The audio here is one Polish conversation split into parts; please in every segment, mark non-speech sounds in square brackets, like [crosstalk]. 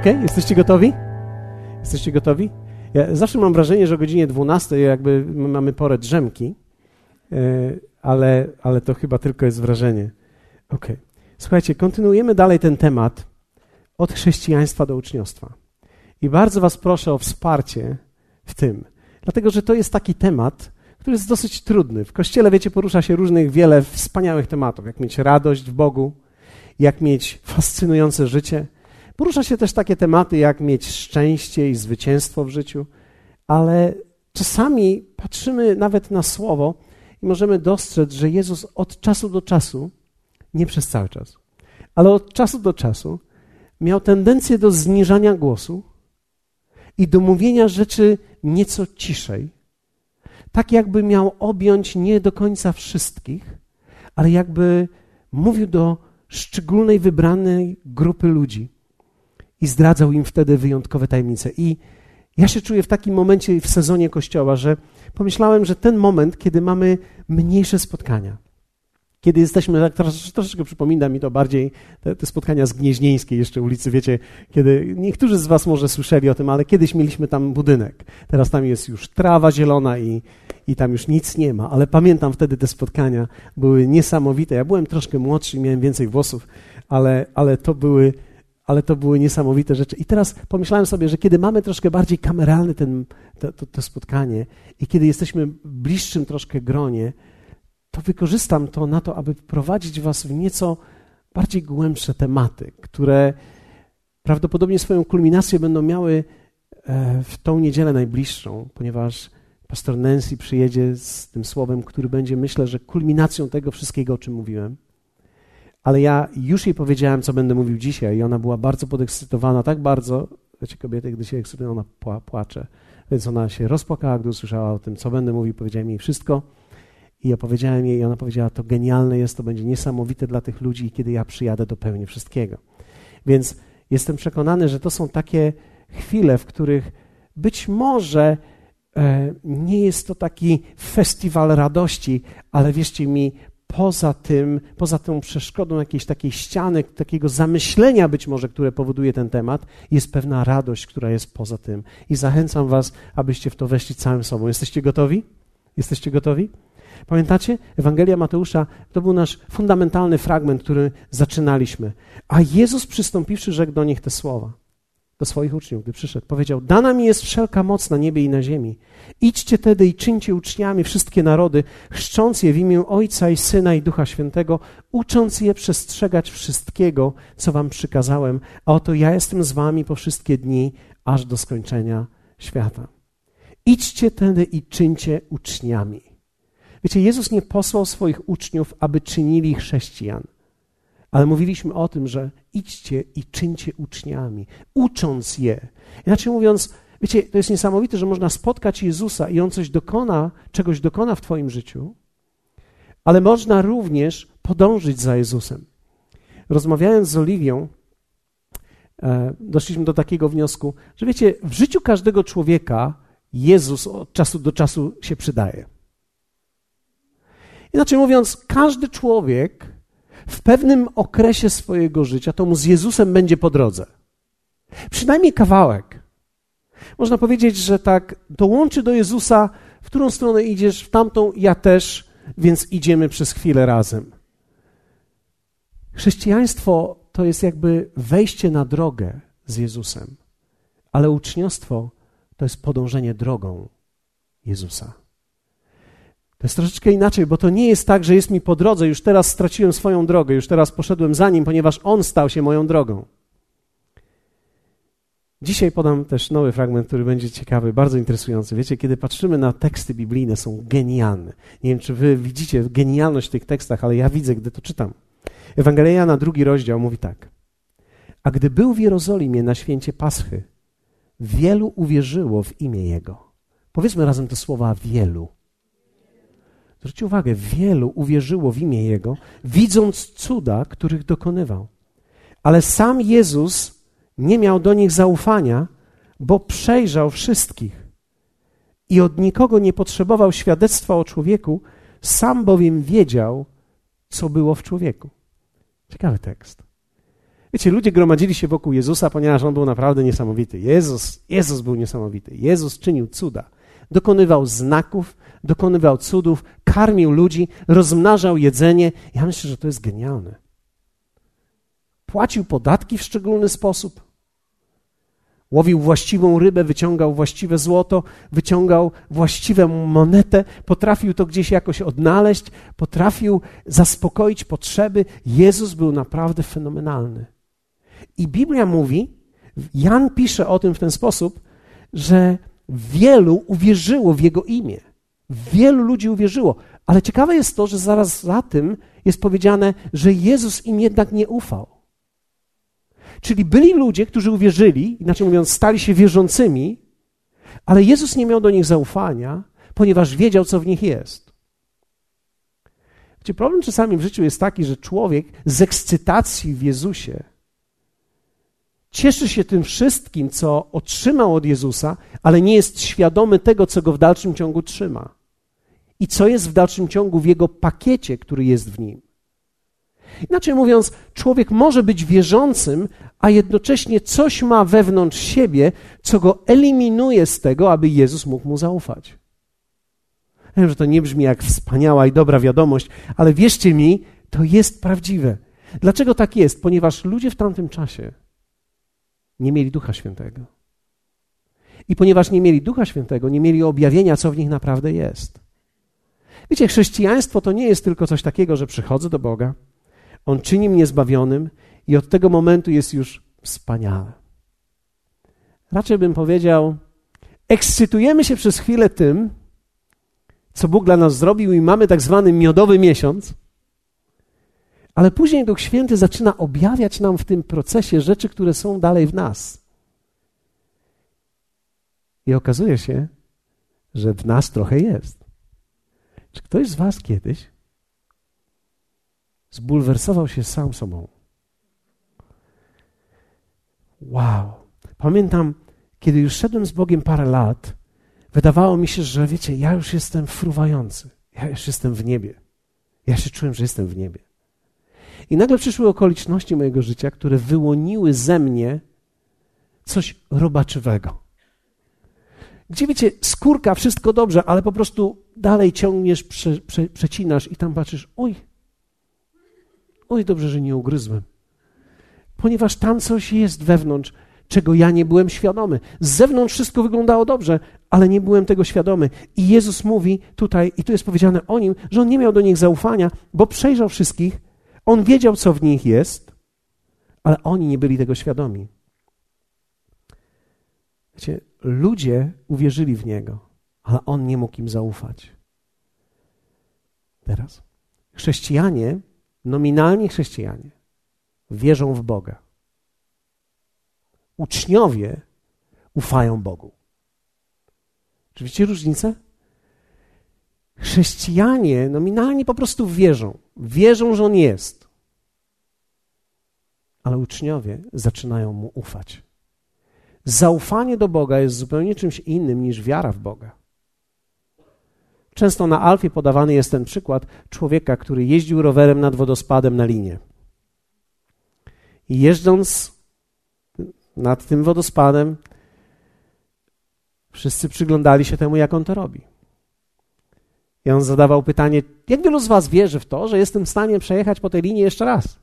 Ok? Jesteście gotowi? Jesteście gotowi? Ja zawsze mam wrażenie, że o godzinie 12 jakby mamy porę drzemki, e, ale, ale to chyba tylko jest wrażenie. Ok. Słuchajcie, kontynuujemy dalej ten temat od chrześcijaństwa do uczniostwa. I bardzo Was proszę o wsparcie w tym, dlatego że to jest taki temat, który jest dosyć trudny. W kościele, wiecie, porusza się różnych wiele wspaniałych tematów, jak mieć radość w Bogu, jak mieć fascynujące życie. Porusza się też takie tematy, jak mieć szczęście i zwycięstwo w życiu, ale czasami patrzymy nawet na słowo i możemy dostrzec, że Jezus od czasu do czasu, nie przez cały czas, ale od czasu do czasu miał tendencję do zniżania głosu i do mówienia rzeczy nieco ciszej, tak jakby miał objąć nie do końca wszystkich, ale jakby mówił do szczególnej, wybranej grupy ludzi i zdradzał im wtedy wyjątkowe tajemnice. I ja się czuję w takim momencie w sezonie kościoła, że pomyślałem, że ten moment, kiedy mamy mniejsze spotkania, kiedy jesteśmy, tak trosz, troszeczkę przypomina mi to bardziej te, te, spotkania z Gnieźnieńskiej jeszcze ulicy, wiecie, kiedy niektórzy z was może słyszeli o tym, ale kiedyś mieliśmy tam budynek. Teraz tam jest już trawa zielona i, i tam już nic nie ma, ale pamiętam wtedy te spotkania, były niesamowite. Ja byłem troszkę młodszy miałem więcej włosów, ale, ale to były ale to były niesamowite rzeczy. I teraz pomyślałem sobie, że kiedy mamy troszkę bardziej kameralne ten, to, to, to spotkanie i kiedy jesteśmy w bliższym troszkę gronie, to wykorzystam to na to, aby wprowadzić Was w nieco bardziej głębsze tematy, które prawdopodobnie swoją kulminację będą miały e, w tą niedzielę najbliższą, ponieważ pastor Nancy przyjedzie z tym słowem, który będzie, myślę, że kulminacją tego wszystkiego, o czym mówiłem. Ale ja już jej powiedziałem, co będę mówił dzisiaj, i ona była bardzo podekscytowana, tak bardzo, wiecie, kobiety, gdy się ekscytują, ona płacze. Więc ona się rozpłakała, gdy usłyszała o tym, co będę mówił, powiedziałem jej wszystko. I opowiedziałem jej, i ona powiedziała, to genialne jest, to będzie niesamowite dla tych ludzi, i kiedy ja przyjadę, dopełnię wszystkiego. Więc jestem przekonany, że to są takie chwile, w których być może e, nie jest to taki festiwal radości, ale wierzcie mi, poza tym, poza tą przeszkodą jakiejś takiej ściany, takiego zamyślenia być może, które powoduje ten temat, jest pewna radość, która jest poza tym. I zachęcam Was, abyście w to weszli całym sobą. Jesteście gotowi? Jesteście gotowi? Pamiętacie? Ewangelia Mateusza to był nasz fundamentalny fragment, który zaczynaliśmy. A Jezus przystąpiwszy, rzekł do nich te słowa, do swoich uczniów, gdy przyszedł. Powiedział: Dana mi jest wszelka moc na niebie i na ziemi. Idźcie tedy i czyńcie uczniami wszystkie narody, chrzcząc je w imię Ojca i Syna i Ducha Świętego, ucząc je przestrzegać wszystkiego, co wam przykazałem. A oto ja jestem z wami po wszystkie dni, aż do skończenia świata. Idźcie tedy i czyńcie uczniami. Wiecie, Jezus nie posłał swoich uczniów, aby czynili chrześcijan, ale mówiliśmy o tym, że idźcie i czyńcie uczniami, ucząc je. Inaczej mówiąc, wiecie, to jest niesamowite, że można spotkać Jezusa i On coś dokona, czegoś dokona w Twoim życiu, ale można również podążyć za Jezusem. Rozmawiając z Oliwią, e, doszliśmy do takiego wniosku, że wiecie, w życiu każdego człowieka Jezus od czasu do czasu się przydaje. Inaczej mówiąc, każdy człowiek w pewnym okresie swojego życia to mu z Jezusem będzie po drodze. Przynajmniej kawałek. Można powiedzieć, że tak dołączy do Jezusa, w którą stronę idziesz, w tamtą, ja też, więc idziemy przez chwilę razem. Chrześcijaństwo to jest jakby wejście na drogę z Jezusem, ale uczniostwo to jest podążenie drogą Jezusa. To jest troszeczkę inaczej, bo to nie jest tak, że jest mi po drodze, już teraz straciłem swoją drogę, już teraz poszedłem za nim, ponieważ on stał się moją drogą. Dzisiaj podam też nowy fragment, który będzie ciekawy, bardzo interesujący. Wiecie, kiedy patrzymy na teksty biblijne, są genialne. Nie wiem, czy wy widzicie genialność w tych tekstach, ale ja widzę, gdy to czytam. Ewangelia na drugi rozdział mówi tak. A gdy był w Jerozolimie na święcie Paschy, wielu uwierzyło w imię Jego. Powiedzmy razem te słowa wielu. Zwróćcie uwagę, wielu uwierzyło w imię Jego, widząc cuda, których dokonywał. Ale sam Jezus nie miał do nich zaufania, bo przejrzał wszystkich i od nikogo nie potrzebował świadectwa o człowieku, sam bowiem wiedział, co było w człowieku. Ciekawy tekst. Wiecie, ludzie gromadzili się wokół Jezusa, ponieważ on był naprawdę niesamowity. Jezus, Jezus był niesamowity. Jezus czynił cuda. Dokonywał znaków, dokonywał cudów, karmił ludzi, rozmnażał jedzenie. Ja myślę, że to jest genialne. Płacił podatki w szczególny sposób. Łowił właściwą rybę, wyciągał właściwe złoto, wyciągał właściwą monetę, potrafił to gdzieś jakoś odnaleźć, potrafił zaspokoić potrzeby. Jezus był naprawdę fenomenalny. I Biblia mówi, Jan pisze o tym w ten sposób, że wielu uwierzyło w jego imię. Wielu ludzi uwierzyło. Ale ciekawe jest to, że zaraz za tym jest powiedziane, że Jezus im jednak nie ufał. Czyli byli ludzie, którzy uwierzyli, inaczej mówiąc, stali się wierzącymi, ale Jezus nie miał do nich zaufania, ponieważ wiedział, co w nich jest. Wiecie, problem czasami w życiu jest taki, że człowiek z ekscytacji w Jezusie cieszy się tym wszystkim, co otrzymał od Jezusa, ale nie jest świadomy tego, co go w dalszym ciągu trzyma i co jest w dalszym ciągu w jego pakiecie, który jest w nim. Inaczej mówiąc, człowiek może być wierzącym, a jednocześnie coś ma wewnątrz siebie, co go eliminuje z tego, aby Jezus mógł mu zaufać. Wiem, że to nie brzmi jak wspaniała i dobra wiadomość, ale wierzcie mi, to jest prawdziwe. Dlaczego tak jest? Ponieważ ludzie w tamtym czasie nie mieli Ducha Świętego. I ponieważ nie mieli Ducha Świętego, nie mieli objawienia, co w nich naprawdę jest. Wiecie, chrześcijaństwo to nie jest tylko coś takiego, że przychodzę do Boga, On czyni mnie zbawionym i od tego momentu jest już wspaniale. Raczej bym powiedział, ekscytujemy się przez chwilę tym, co Bóg dla nas zrobił i mamy tak zwany miodowy miesiąc, ale później Duch Święty zaczyna objawiać nam w tym procesie rzeczy, które są dalej w nas. I okazuje się, że w nas trochę jest. Czy ktoś z Was kiedyś zbulwersował się sam sobą? Wow. Pamiętam, kiedy już szedłem z Bogiem parę lat, wydawało mi się, że wiecie, ja już jestem fruwający. Ja już jestem w niebie. Ja się czułem, że jestem w niebie. I nagle przyszły okoliczności mojego życia, które wyłoniły ze mnie coś robaczywego. Gdzie wiecie, skórka, wszystko dobrze, ale po prostu dalej ciągniesz, prze, prze, przecinasz i tam patrzysz, oj, oj, dobrze, że nie ugryzłem. Ponieważ tam coś jest wewnątrz, czego ja nie byłem świadomy. Z zewnątrz wszystko wyglądało dobrze, ale nie byłem tego świadomy. I Jezus mówi tutaj, i tu jest powiedziane o nim, że on nie miał do nich zaufania, bo przejrzał wszystkich on wiedział, co w nich jest, ale oni nie byli tego świadomi. Wiecie, ludzie uwierzyli w Niego, ale On nie mógł im zaufać. Teraz. Chrześcijanie, nominalni chrześcijanie, wierzą w Boga. Uczniowie ufają Bogu. Czy widzicie różnicę? Chrześcijanie nominalnie po prostu wierzą. Wierzą, że On jest. Ale uczniowie zaczynają Mu ufać. Zaufanie do Boga jest zupełnie czymś innym niż wiara w Boga. Często na Alfie podawany jest ten przykład człowieka, który jeździł rowerem nad wodospadem na linie. I jeżdżąc nad tym wodospadem, wszyscy przyglądali się temu, jak on to robi. I on zadawał pytanie, jak wielu z was wierzy w to, że jestem w stanie przejechać po tej linii jeszcze raz?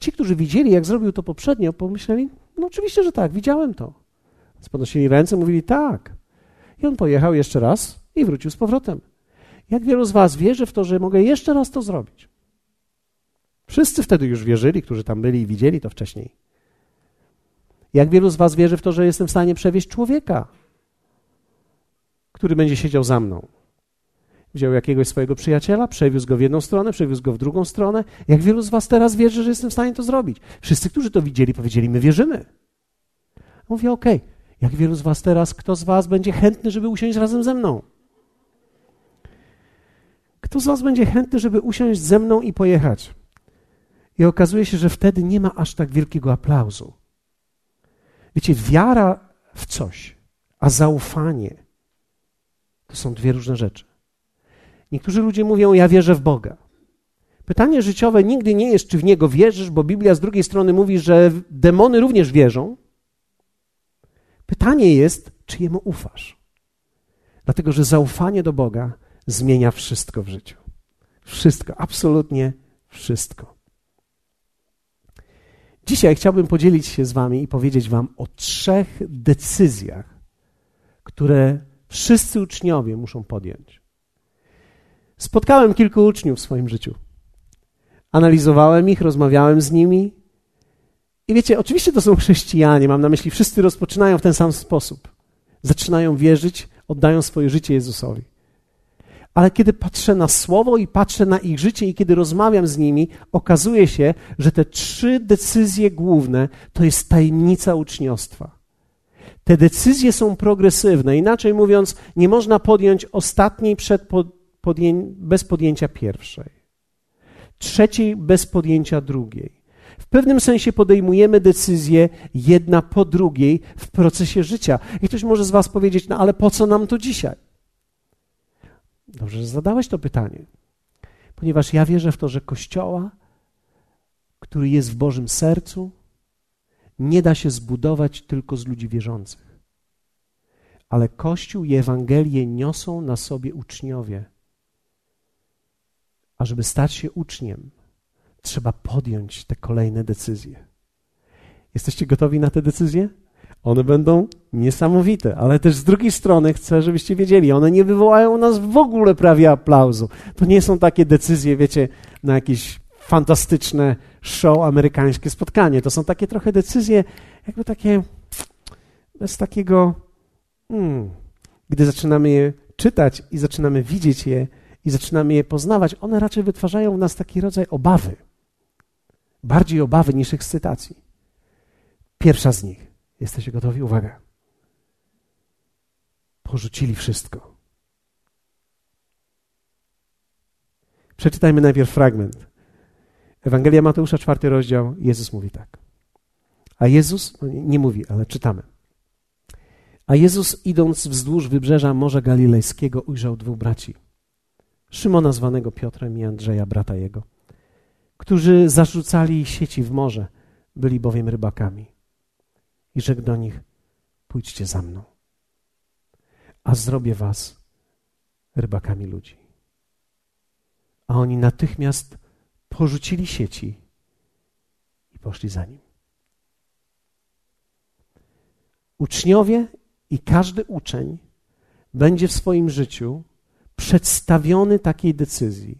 Ci, którzy widzieli, jak zrobił to poprzednio, pomyśleli, no oczywiście, że tak, widziałem to. Więc podnosili ręce, mówili tak. I on pojechał jeszcze raz i wrócił z powrotem. Jak wielu z was wierzy w to, że mogę jeszcze raz to zrobić? Wszyscy wtedy już wierzyli, którzy tam byli i widzieli to wcześniej. Jak wielu z was wierzy w to, że jestem w stanie przewieźć człowieka? który będzie siedział za mną. Wziął jakiegoś swojego przyjaciela, przewiózł go w jedną stronę, przewiózł go w drugą stronę. Jak wielu z was teraz wierzy, że jestem w stanie to zrobić? Wszyscy, którzy to widzieli, powiedzieli, my wierzymy. Mówię, okej, okay. jak wielu z was teraz, kto z was będzie chętny, żeby usiąść razem ze mną? Kto z was będzie chętny, żeby usiąść ze mną i pojechać? I okazuje się, że wtedy nie ma aż tak wielkiego aplauzu. Wiecie, wiara w coś, a zaufanie to są dwie różne rzeczy. Niektórzy ludzie mówią: Ja wierzę w Boga. Pytanie życiowe nigdy nie jest, czy w niego wierzysz, bo Biblia z drugiej strony mówi, że demony również wierzą. Pytanie jest, czy jemu ufasz. Dlatego, że zaufanie do Boga zmienia wszystko w życiu. Wszystko, absolutnie wszystko. Dzisiaj chciałbym podzielić się z Wami i powiedzieć Wam o trzech decyzjach, które wszyscy uczniowie muszą podjąć. Spotkałem kilku uczniów w swoim życiu. Analizowałem ich, rozmawiałem z nimi. I wiecie, oczywiście to są chrześcijanie, mam na myśli, wszyscy rozpoczynają w ten sam sposób. Zaczynają wierzyć, oddają swoje życie Jezusowi. Ale kiedy patrzę na słowo i patrzę na ich życie, i kiedy rozmawiam z nimi, okazuje się, że te trzy decyzje główne to jest tajemnica uczniostwa. Te decyzje są progresywne. Inaczej mówiąc, nie można podjąć ostatniej przed podję bez podjęcia pierwszej, trzeciej bez podjęcia drugiej. W pewnym sensie podejmujemy decyzje jedna po drugiej w procesie życia. I ktoś może z Was powiedzieć, no ale po co nam to dzisiaj? Dobrze, że zadałeś to pytanie, ponieważ ja wierzę w to, że Kościoła, który jest w Bożym sercu, nie da się zbudować tylko z ludzi wierzących. Ale Kościół i Ewangelię niosą na sobie uczniowie. A żeby stać się uczniem, trzeba podjąć te kolejne decyzje. Jesteście gotowi na te decyzje? One będą niesamowite, ale też z drugiej strony chcę, żebyście wiedzieli, one nie wywołają nas w ogóle prawie aplauzu. To nie są takie decyzje, wiecie, na jakieś fantastyczne show, amerykańskie spotkanie. To są takie trochę decyzje, jakby takie bez takiego. Hmm, gdy zaczynamy je czytać i zaczynamy widzieć je i zaczynamy je poznawać, one raczej wytwarzają w nas taki rodzaj obawy. Bardziej obawy niż ekscytacji. Pierwsza z nich. Jesteście gotowi? Uwaga. Porzucili wszystko. Przeczytajmy najpierw fragment. Ewangelia Mateusza, czwarty rozdział. Jezus mówi tak. A Jezus, no nie, nie mówi, ale czytamy. A Jezus, idąc wzdłuż wybrzeża Morza Galilejskiego, ujrzał dwóch braci. Szymona zwanego Piotrem i Andrzeja, brata jego, którzy zarzucali sieci w morze, byli bowiem rybakami i rzekł do nich: Pójdźcie za mną, a zrobię was rybakami ludzi. A oni natychmiast porzucili sieci i poszli za nim. Uczniowie i każdy uczeń będzie w swoim życiu przedstawiony takiej decyzji,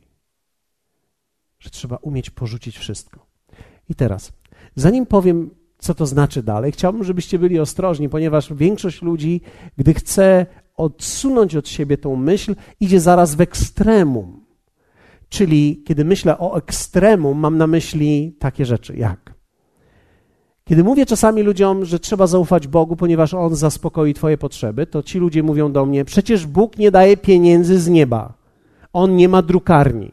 że trzeba umieć porzucić wszystko. I teraz, zanim powiem co to znaczy dalej. Chciałbym, żebyście byli ostrożni, ponieważ większość ludzi, gdy chce odsunąć od siebie tą myśl, idzie zaraz w ekstremum. Czyli kiedy myślę o ekstremum, mam na myśli takie rzeczy jak. Kiedy mówię czasami ludziom, że trzeba zaufać Bogu, ponieważ On zaspokoi Twoje potrzeby, to ci ludzie mówią do mnie: Przecież Bóg nie daje pieniędzy z nieba. On nie ma drukarni.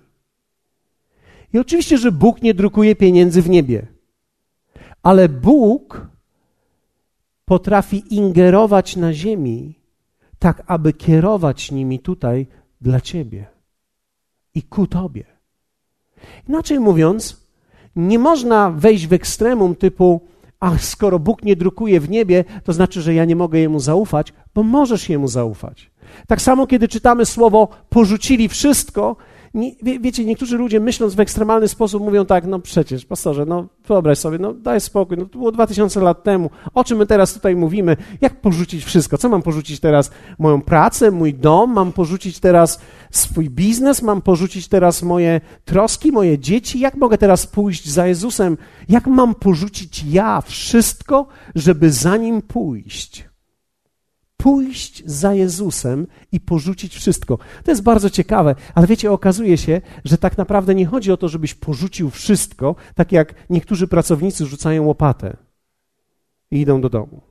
I oczywiście, że Bóg nie drukuje pieniędzy w niebie. Ale Bóg potrafi ingerować na ziemi, tak aby kierować nimi tutaj dla ciebie i ku tobie. Inaczej mówiąc, nie można wejść w ekstremum typu, ach, skoro Bóg nie drukuje w niebie, to znaczy, że ja nie mogę Jemu zaufać, bo możesz Jemu zaufać. Tak samo, kiedy czytamy słowo porzucili wszystko, nie, wie, wiecie, niektórzy ludzie myśląc w ekstremalny sposób mówią tak, no przecież, pastorze, no wyobraź sobie, no daj spokój, no to było 2000 lat temu, o czym my teraz tutaj mówimy, jak porzucić wszystko, co mam porzucić teraz? Moją pracę, mój dom, mam porzucić teraz swój biznes, mam porzucić teraz moje troski, moje dzieci, jak mogę teraz pójść za Jezusem? Jak mam porzucić ja wszystko, żeby za Nim pójść? Pójść za Jezusem i porzucić wszystko. To jest bardzo ciekawe, ale wiecie, okazuje się, że tak naprawdę nie chodzi o to, żebyś porzucił wszystko, tak jak niektórzy pracownicy rzucają łopatę i idą do domu.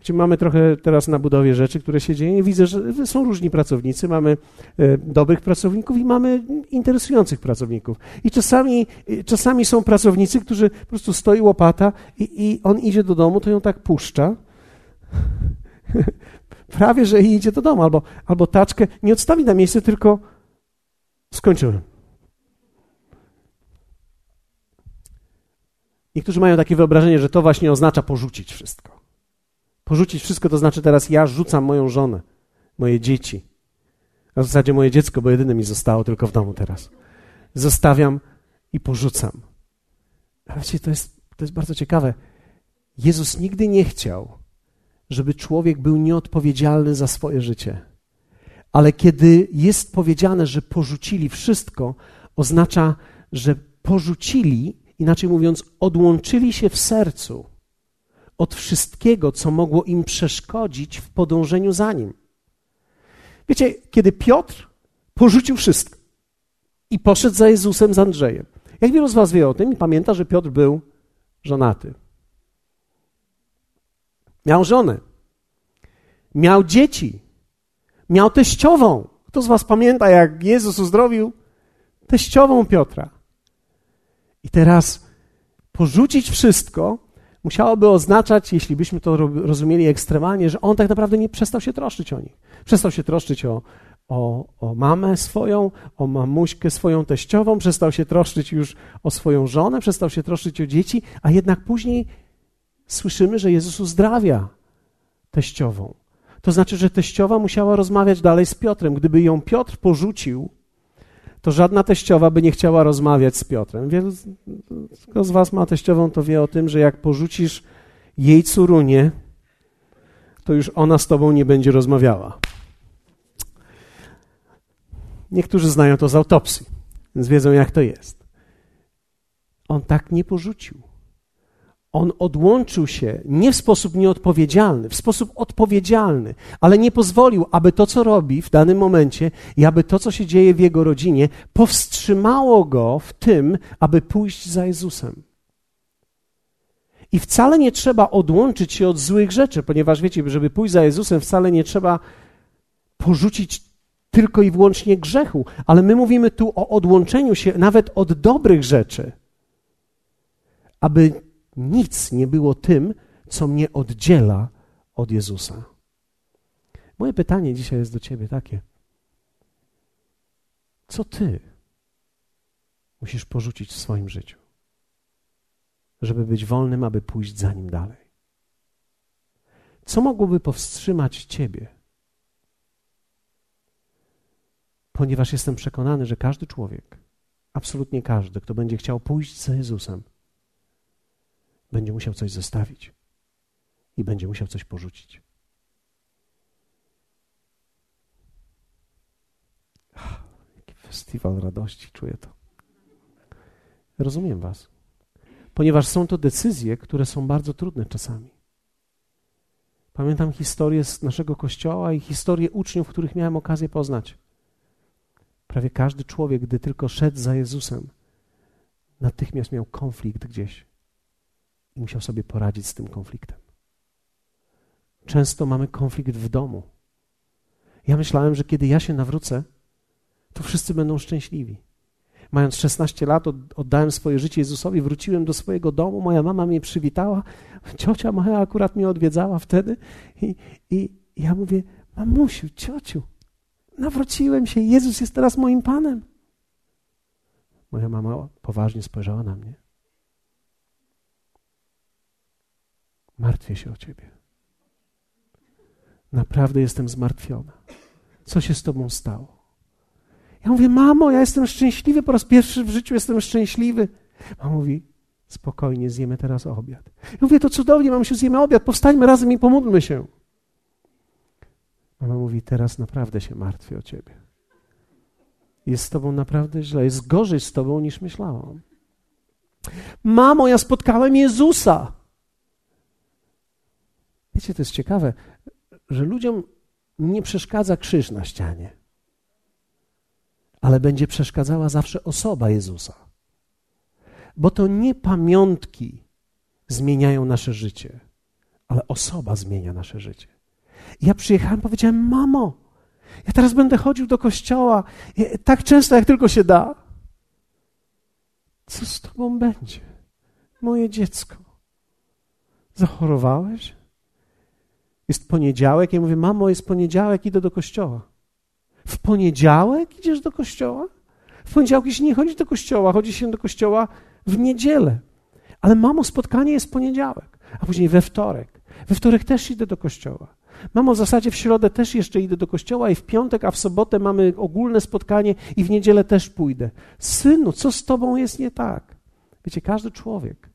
Wiecie, mamy trochę teraz na budowie rzeczy, które się dzieją. Widzę, że są różni pracownicy. Mamy e, dobrych pracowników i mamy interesujących pracowników. I czasami, e, czasami są pracownicy, którzy po prostu stoi łopata i, i on idzie do domu, to ją tak puszcza [laughs] Prawie, że idzie do domu, albo, albo taczkę nie odstawi na miejsce, tylko skończyłem. Niektórzy mają takie wyobrażenie, że to właśnie oznacza porzucić wszystko. Porzucić wszystko to znaczy teraz ja rzucam moją żonę, moje dzieci. A w zasadzie moje dziecko, bo jedyne mi zostało tylko w domu teraz. Zostawiam i porzucam. Ale to jest, to jest bardzo ciekawe. Jezus nigdy nie chciał, żeby człowiek był nieodpowiedzialny za swoje życie. Ale kiedy jest powiedziane, że porzucili wszystko, oznacza, że porzucili, inaczej mówiąc, odłączyli się w sercu od wszystkiego, co mogło im przeszkodzić w podążeniu za nim. Wiecie, kiedy Piotr porzucił wszystko i poszedł za Jezusem z Andrzejem. Jak wielu z Was wie o tym i pamięta, że Piotr był żonaty. Miał żonę. Miał dzieci. Miał teściową. Kto z Was pamięta, jak Jezus uzdrowił teściową Piotra? I teraz porzucić wszystko musiałoby oznaczać, jeśli byśmy to rozumieli ekstremalnie, że on tak naprawdę nie przestał się troszczyć o nich. Przestał się troszczyć o, o, o mamę swoją, o mamuśkę swoją teściową, przestał się troszczyć już o swoją żonę, przestał się troszczyć o dzieci, a jednak później słyszymy, że Jezus uzdrawia teściową. To znaczy, że teściowa musiała rozmawiać dalej z Piotrem. Gdyby ją Piotr porzucił, to żadna teściowa by nie chciała rozmawiać z Piotrem. Wielu z was ma teściową, to wie o tym, że jak porzucisz jej córunię, to już ona z tobą nie będzie rozmawiała. Niektórzy znają to z autopsji, więc wiedzą, jak to jest. On tak nie porzucił. On odłączył się nie w sposób nieodpowiedzialny, w sposób odpowiedzialny, ale nie pozwolił, aby to, co robi w danym momencie i aby to, co się dzieje w jego rodzinie, powstrzymało go w tym, aby pójść za Jezusem. I wcale nie trzeba odłączyć się od złych rzeczy, ponieważ wiecie, żeby pójść za Jezusem, wcale nie trzeba porzucić tylko i wyłącznie grzechu, ale my mówimy tu o odłączeniu się nawet od dobrych rzeczy, aby nic nie było tym, co mnie oddziela od Jezusa. Moje pytanie dzisiaj jest do Ciebie takie: co Ty musisz porzucić w swoim życiu, żeby być wolnym, aby pójść za Nim dalej? Co mogłoby powstrzymać Ciebie? Ponieważ jestem przekonany, że każdy człowiek, absolutnie każdy, kto będzie chciał pójść za Jezusem, będzie musiał coś zostawić i będzie musiał coś porzucić. Jaki festiwal radości, czuję to. Rozumiem Was, ponieważ są to decyzje, które są bardzo trudne czasami. Pamiętam historię z naszego kościoła i historię uczniów, których miałem okazję poznać. Prawie każdy człowiek, gdy tylko szedł za Jezusem, natychmiast miał konflikt gdzieś musiał sobie poradzić z tym konfliktem. Często mamy konflikt w domu. Ja myślałem, że kiedy ja się nawrócę, to wszyscy będą szczęśliwi. Mając 16 lat, oddałem swoje życie Jezusowi, wróciłem do swojego domu, moja mama mnie przywitała, ciocia moja akurat mnie odwiedzała wtedy i, i ja mówię, mamusiu, ciociu, nawróciłem się, Jezus jest teraz moim Panem. Moja mama poważnie spojrzała na mnie. Martwię się o ciebie. Naprawdę jestem zmartwiona. Co się z tobą stało? Ja mówię, mamo, ja jestem szczęśliwy, po raz pierwszy w życiu jestem szczęśliwy. Mama mówi, spokojnie, zjemy teraz obiad. Ja mówię, to cudownie, mam się zjemy obiad, powstańmy razem i pomódlmy się. Mama mówi, teraz naprawdę się martwię o ciebie. Jest z tobą naprawdę źle, jest gorzej z tobą niż myślałam. Mamo, ja spotkałem Jezusa. Wiecie, to jest ciekawe, że ludziom nie przeszkadza krzyż na ścianie, ale będzie przeszkadzała zawsze osoba Jezusa. Bo to nie pamiątki zmieniają nasze życie, ale osoba zmienia nasze życie. ja przyjechałem, powiedziałem: Mamo, ja teraz będę chodził do kościoła tak często, jak tylko się da. Co z tobą będzie, moje dziecko? Zachorowałeś? Jest poniedziałek, ja mówię, mamo, jest poniedziałek, idę do kościoła. W poniedziałek idziesz do kościoła? W poniedziałek się nie chodzi do kościoła, chodzi się do kościoła w niedzielę. Ale mamo, spotkanie jest w poniedziałek, a później we wtorek. We wtorek też idę do kościoła. Mamo, w zasadzie w środę też jeszcze idę do kościoła i w piątek, a w sobotę mamy ogólne spotkanie i w niedzielę też pójdę. Synu, co z tobą jest nie tak? Wiecie, każdy człowiek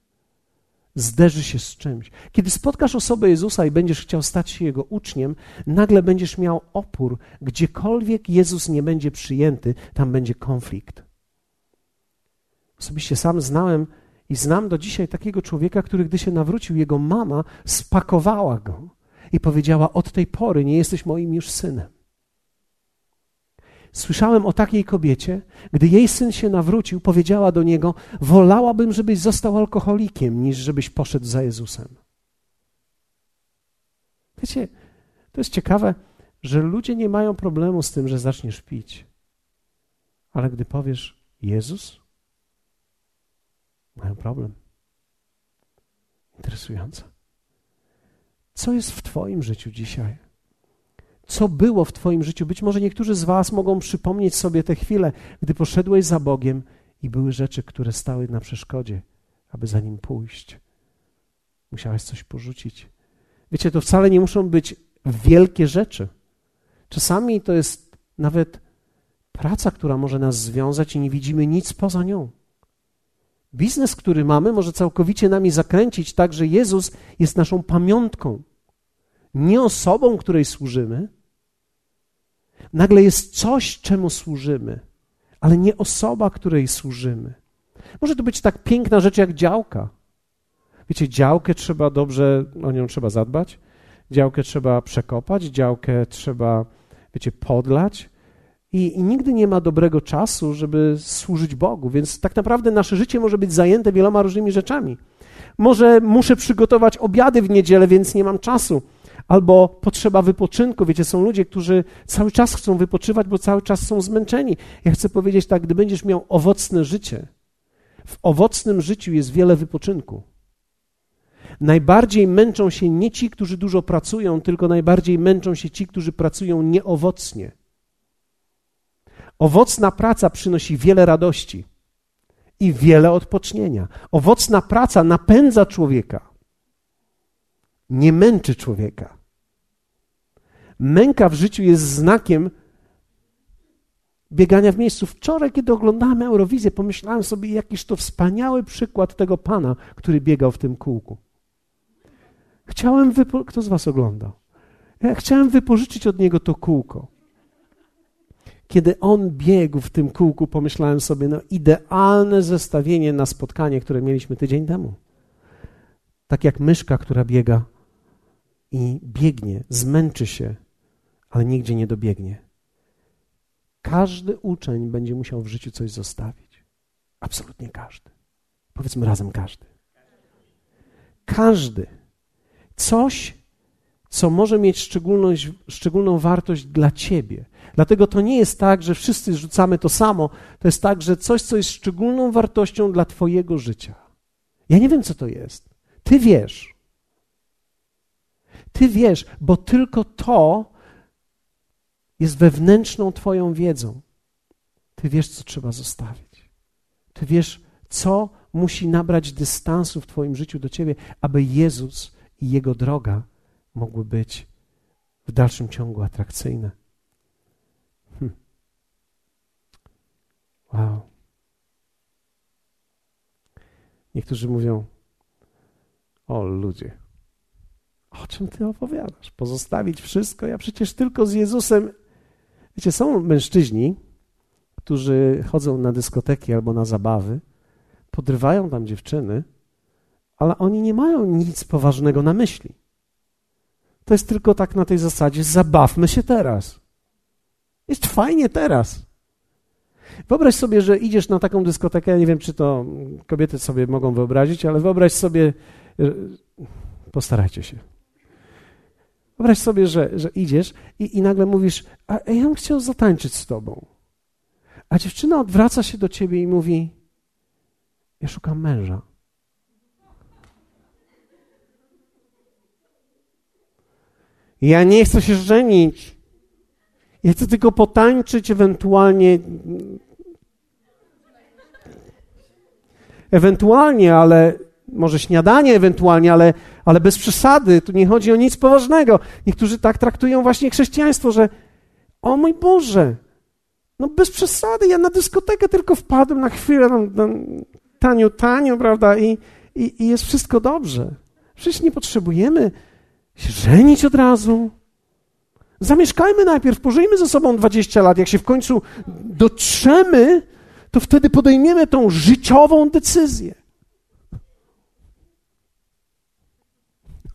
zderzy się z czymś. Kiedy spotkasz osobę Jezusa i będziesz chciał stać się Jego uczniem, nagle będziesz miał opór. Gdziekolwiek Jezus nie będzie przyjęty, tam będzie konflikt. Osobiście sam znałem i znam do dzisiaj takiego człowieka, który gdy się nawrócił, jego mama spakowała go i powiedziała: Od tej pory nie jesteś moim już synem. Słyszałem o takiej kobiecie, gdy jej syn się nawrócił, powiedziała do niego: Wolałabym, żebyś został alkoholikiem, niż żebyś poszedł za Jezusem. Wiecie, to jest ciekawe, że ludzie nie mają problemu z tym, że zaczniesz pić. Ale gdy powiesz Jezus, mają problem. Interesujące. Co jest w Twoim życiu dzisiaj? Co było w Twoim życiu? Być może niektórzy z Was mogą przypomnieć sobie te chwile, gdy poszedłeś za Bogiem i były rzeczy, które stały na przeszkodzie, aby za nim pójść. Musiałeś coś porzucić. Wiecie, to wcale nie muszą być wielkie rzeczy. Czasami to jest nawet praca, która może nas związać i nie widzimy nic poza nią. Biznes, który mamy, może całkowicie nami zakręcić tak, że Jezus jest naszą pamiątką, nie osobą, której służymy. Nagle jest coś, czemu służymy, ale nie osoba, której służymy. Może to być tak piękna rzecz jak działka. Wiecie, działkę trzeba dobrze, o nią trzeba zadbać, działkę trzeba przekopać, działkę trzeba, wiecie, podlać, i, I, nigdy nie ma dobrego czasu, żeby służyć Bogu, więc tak naprawdę nasze życie może być zajęte wieloma różnymi rzeczami. Może muszę przygotować obiady w niedzielę, więc nie mam czasu. Albo potrzeba wypoczynku. Wiecie, są ludzie, którzy cały czas chcą wypoczywać, bo cały czas są zmęczeni. Ja chcę powiedzieć tak, gdy będziesz miał owocne życie, w owocnym życiu jest wiele wypoczynku. Najbardziej męczą się nie ci, którzy dużo pracują, tylko najbardziej męczą się ci, którzy pracują nieowocnie. Owocna praca przynosi wiele radości i wiele odpocznienia. Owocna praca napędza człowieka, nie męczy człowieka. Męka w życiu jest znakiem biegania w miejscu. Wczoraj, kiedy oglądałem Eurowizję, pomyślałem sobie, jakiż to wspaniały przykład tego pana, który biegał w tym kółku. Chciałem wypo... Kto z was oglądał? Ja chciałem wypożyczyć od niego to kółko. Kiedy on biegł w tym kółku, pomyślałem sobie, no idealne zestawienie na spotkanie, które mieliśmy tydzień temu. Tak jak myszka, która biega i biegnie, zmęczy się, ale nigdzie nie dobiegnie. Każdy uczeń będzie musiał w życiu coś zostawić. Absolutnie każdy. Powiedzmy razem każdy. Każdy. Coś, co może mieć szczególną wartość dla ciebie. Dlatego to nie jest tak, że wszyscy rzucamy to samo. To jest tak, że coś, co jest szczególną wartością dla Twojego życia. Ja nie wiem, co to jest. Ty wiesz. Ty wiesz, bo tylko to jest wewnętrzną Twoją wiedzą. Ty wiesz, co trzeba zostawić. Ty wiesz, co musi nabrać dystansu w Twoim życiu do Ciebie, aby Jezus i Jego droga mogły być w dalszym ciągu atrakcyjne. Wow. Niektórzy mówią: O ludzie, o czym ty opowiadasz? Pozostawić wszystko? Ja przecież tylko z Jezusem. Wiecie, są mężczyźni, którzy chodzą na dyskoteki albo na zabawy, podrywają tam dziewczyny, ale oni nie mają nic poważnego na myśli. To jest tylko tak na tej zasadzie: zabawmy się teraz. Jest fajnie teraz. Wyobraź sobie, że idziesz na taką dyskotekę, ja nie wiem, czy to kobiety sobie mogą wyobrazić, ale wyobraź sobie, postarajcie się. Wyobraź sobie, że, że idziesz i, i nagle mówisz, a ja bym chciał zatańczyć z tobą. A dziewczyna odwraca się do ciebie i mówi, ja szukam męża. Ja nie chcę się żenić. Ja chcę tylko potańczyć, ewentualnie. Ewentualnie, ale może śniadanie ewentualnie, ale, ale bez przesady. Tu nie chodzi o nic poważnego. Niektórzy tak traktują właśnie chrześcijaństwo, że o mój Boże, no bez przesady, ja na dyskotekę tylko wpadłem na chwilę, tanio, tanio, prawda, I, i, i jest wszystko dobrze. Przecież nie potrzebujemy się żenić od razu. Zamieszkajmy najpierw, pożyjmy ze sobą 20 lat. Jak się w końcu dotrzemy, to wtedy podejmiemy tą życiową decyzję.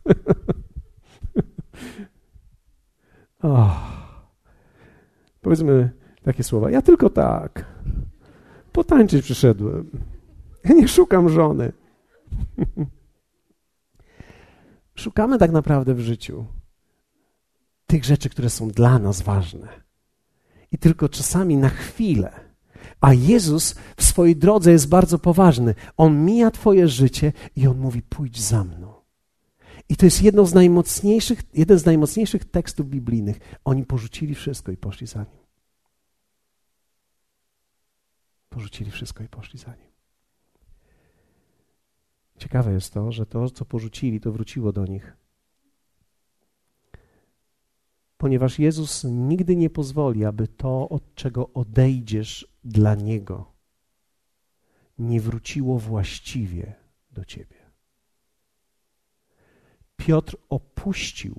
[laughs] oh. Powiedzmy takie słowa. Ja tylko tak. Potańczyć przyszedłem. Ja nie szukam żony. [laughs] Szukamy tak naprawdę w życiu tych rzeczy, które są dla nas ważne. I tylko czasami na chwilę. A Jezus w swojej drodze jest bardzo poważny. On mija Twoje życie i on mówi: pójdź za mną. I to jest jedno z najmocniejszych, jeden z najmocniejszych tekstów biblijnych. Oni porzucili wszystko i poszli za nim. Porzucili wszystko i poszli za nim. Ciekawe jest to, że to, co porzucili, to wróciło do nich. Ponieważ Jezus nigdy nie pozwoli, aby to, od czego odejdziesz dla Niego, nie wróciło właściwie do Ciebie. Piotr opuścił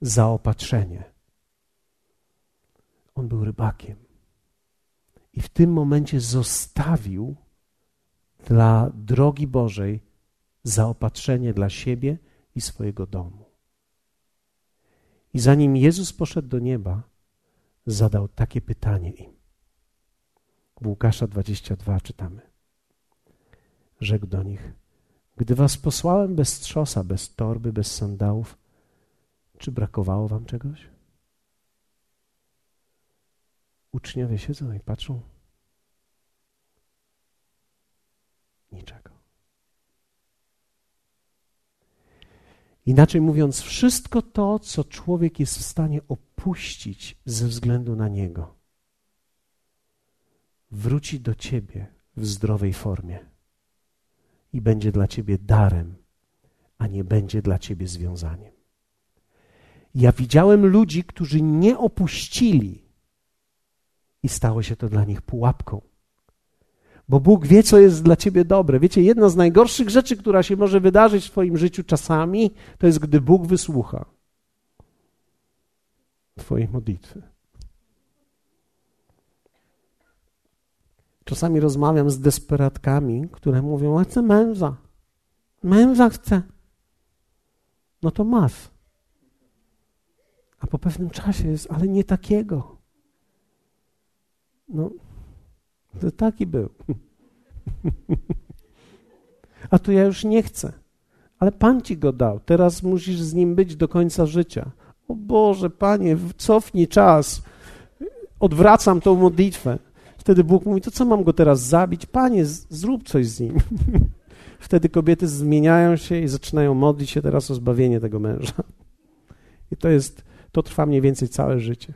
zaopatrzenie. On był rybakiem. I w tym momencie zostawił dla drogi Bożej zaopatrzenie dla siebie i swojego domu. I zanim Jezus poszedł do nieba, zadał takie pytanie im. W Łukasza 22 czytamy. Rzekł do nich: Gdy was posłałem bez trzosa, bez torby, bez sandałów, czy brakowało wam czegoś? Uczniowie siedzą i patrzą. Niczego. Inaczej mówiąc, wszystko to, co człowiek jest w stanie opuścić ze względu na niego, wróci do ciebie w zdrowej formie i będzie dla ciebie darem, a nie będzie dla ciebie związaniem. Ja widziałem ludzi, którzy nie opuścili i stało się to dla nich pułapką. Bo Bóg wie, co jest dla ciebie dobre. Wiecie, jedna z najgorszych rzeczy, która się może wydarzyć w Twoim życiu czasami, to jest, gdy Bóg wysłucha Twojej modlitwy. Czasami rozmawiam z desperatkami, które mówią: A chcę męża. Męża chcę. No to masz. A po pewnym czasie jest, ale nie takiego. No, to taki był. [laughs] A tu ja już nie chcę. Ale Pan ci go dał. Teraz musisz z nim być do końca życia. O Boże, Panie, cofnij czas. Odwracam tą modlitwę. Wtedy Bóg mówi, to co mam go teraz zabić? Panie, zrób coś z nim. [laughs] Wtedy kobiety zmieniają się i zaczynają modlić się teraz o zbawienie tego męża. I to jest, to trwa mniej więcej całe życie.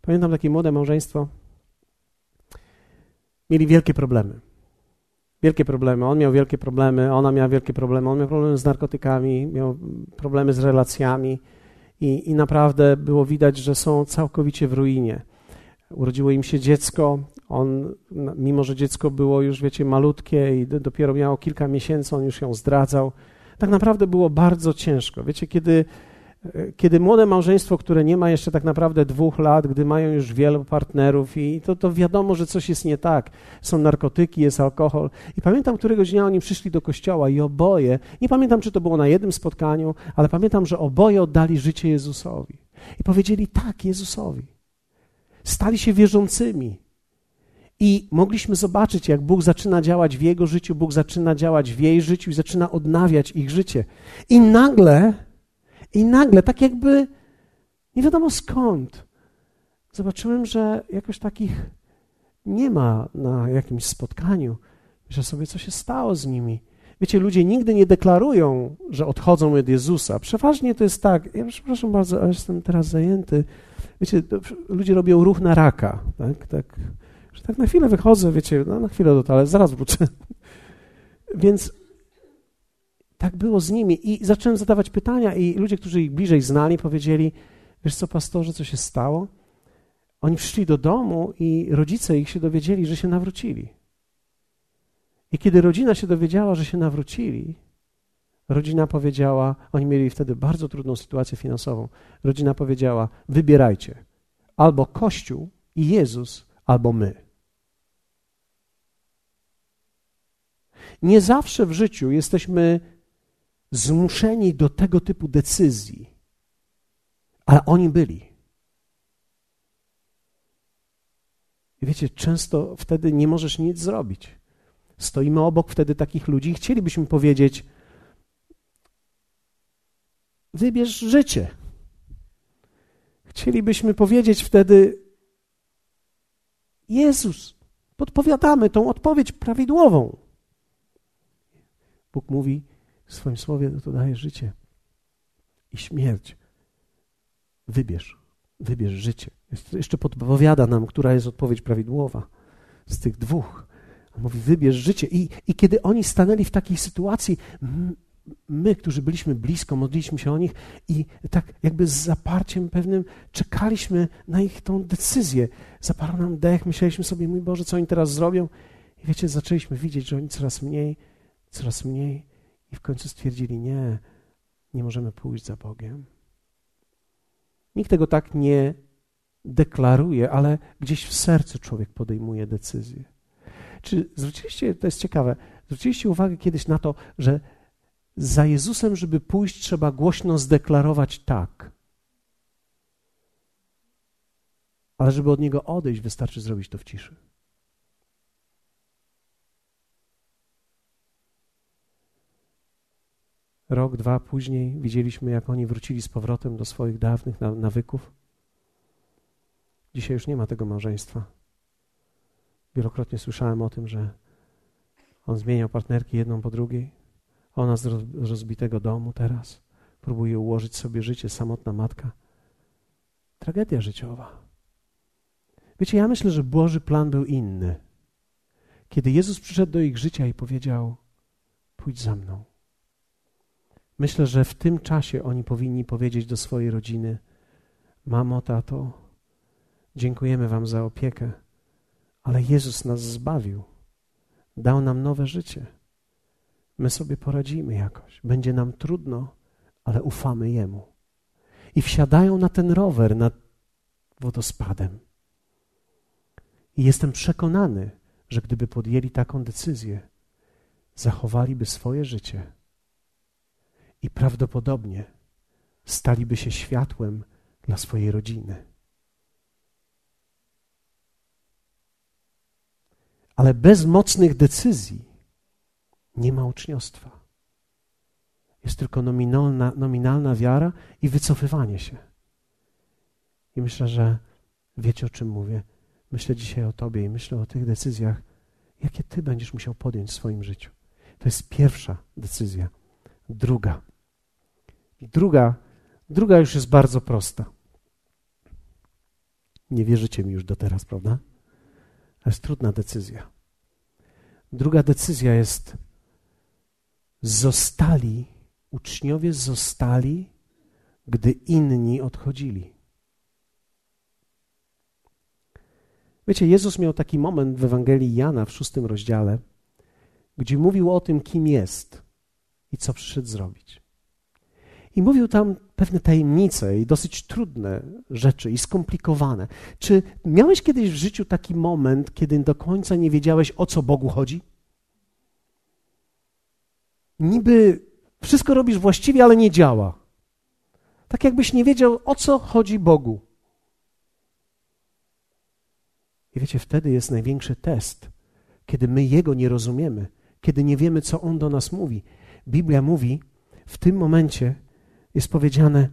Pamiętam takie młode małżeństwo. Mieli wielkie problemy. Wielkie problemy. On miał wielkie problemy, ona miała wielkie problemy. On miał problemy z narkotykami, miał problemy z relacjami i, i naprawdę było widać, że są całkowicie w ruinie. Urodziło im się dziecko. On, mimo że dziecko było już, wiecie, malutkie i dopiero miało kilka miesięcy, on już ją zdradzał. Tak naprawdę było bardzo ciężko. Wiecie, kiedy kiedy młode małżeństwo, które nie ma jeszcze tak naprawdę dwóch lat, gdy mają już wielu partnerów i to, to wiadomo, że coś jest nie tak. Są narkotyki, jest alkohol. I pamiętam, któregoś dnia oni przyszli do kościoła i oboje, nie pamiętam, czy to było na jednym spotkaniu, ale pamiętam, że oboje oddali życie Jezusowi. I powiedzieli tak Jezusowi. Stali się wierzącymi. I mogliśmy zobaczyć, jak Bóg zaczyna działać w jego życiu, Bóg zaczyna działać w jej życiu i zaczyna odnawiać ich życie. I nagle i nagle, tak jakby nie wiadomo skąd, zobaczyłem, że jakoś takich nie ma na jakimś spotkaniu, że sobie co się stało z nimi. Wiecie, ludzie nigdy nie deklarują, że odchodzą od Jezusa. Przeważnie to jest tak, ja przepraszam bardzo, ale jestem teraz zajęty. Wiecie, ludzie robią ruch na raka, tak, tak. że tak na chwilę wychodzę, wiecie, no na chwilę do toalety, zaraz wrócę. [laughs] Więc tak było z nimi i zacząłem zadawać pytania i ludzie, którzy ich bliżej znali, powiedzieli, wiesz co, pastorze, co się stało? Oni przyszli do domu i rodzice ich się dowiedzieli, że się nawrócili. I kiedy rodzina się dowiedziała, że się nawrócili, rodzina powiedziała, oni mieli wtedy bardzo trudną sytuację finansową. Rodzina powiedziała: wybierajcie albo Kościół i Jezus, albo my. Nie zawsze w życiu jesteśmy zmuszeni do tego typu decyzji, ale oni byli. I wiecie, często wtedy nie możesz nic zrobić. Stoimy obok wtedy takich ludzi i chcielibyśmy powiedzieć: Wybierz życie. Chcielibyśmy powiedzieć wtedy: Jezus, podpowiadamy tą odpowiedź prawidłową. Bóg mówi w swoim słowie: to daje życie i śmierć. Wybierz, wybierz życie. Jeszcze podpowiada nam, która jest odpowiedź prawidłowa z tych dwóch. On mówi, wybierz życie. I, I kiedy oni stanęli w takiej sytuacji, my, którzy byliśmy blisko, modliliśmy się o nich i tak jakby z zaparciem pewnym czekaliśmy na ich tą decyzję. Zaparł nam dech, myśleliśmy sobie, mój Boże, co oni teraz zrobią? I wiecie, zaczęliśmy widzieć, że oni coraz mniej, coraz mniej i w końcu stwierdzili, nie, nie możemy pójść za Bogiem. Nikt tego tak nie deklaruje, ale gdzieś w sercu człowiek podejmuje decyzję. Czy zwróciliście, to jest ciekawe, zwróciliście uwagę kiedyś na to, że za Jezusem, żeby pójść, trzeba głośno zdeklarować tak. Ale żeby od Niego odejść, wystarczy zrobić to w ciszy. Rok, dwa później widzieliśmy, jak oni wrócili z powrotem do swoich dawnych nawyków. Dzisiaj już nie ma tego małżeństwa. Wielokrotnie słyszałem o tym, że on zmieniał partnerki jedną po drugiej. Ona z rozbitego domu teraz próbuje ułożyć sobie życie, samotna matka. Tragedia życiowa. Wiecie, ja myślę, że Boży plan był inny. Kiedy Jezus przyszedł do ich życia i powiedział: Pójdź za mną. Myślę, że w tym czasie oni powinni powiedzieć do swojej rodziny: Mamo, tato, dziękujemy Wam za opiekę, ale Jezus nas zbawił, dał nam nowe życie. My sobie poradzimy jakoś. Będzie nam trudno, ale ufamy Jemu. I wsiadają na ten rower nad wodospadem. I jestem przekonany, że gdyby podjęli taką decyzję, zachowaliby swoje życie i prawdopodobnie staliby się światłem dla swojej rodziny. Ale bez mocnych decyzji nie ma uczniostwa. Jest tylko nominalna, nominalna wiara i wycofywanie się. I myślę, że wiecie o czym mówię. Myślę dzisiaj o Tobie i myślę o tych decyzjach, jakie Ty będziesz musiał podjąć w swoim życiu. To jest pierwsza decyzja. Druga. Druga, druga już jest bardzo prosta. Nie wierzycie mi już do teraz, prawda? To jest trudna decyzja. Druga decyzja jest zostali, uczniowie zostali, gdy inni odchodzili. Wiecie, Jezus miał taki moment w Ewangelii Jana w szóstym rozdziale, gdzie mówił o tym, kim jest i co przyszedł zrobić. I mówił tam pewne tajemnice i dosyć trudne rzeczy i skomplikowane. Czy miałeś kiedyś w życiu taki moment, kiedy do końca nie wiedziałeś, o co Bogu chodzi? niby wszystko robisz właściwie, ale nie działa. Tak jakbyś nie wiedział, o co chodzi Bogu. I wiecie, wtedy jest największy test, kiedy my Jego nie rozumiemy, kiedy nie wiemy, co On do nas mówi. Biblia mówi, w tym momencie jest powiedziane,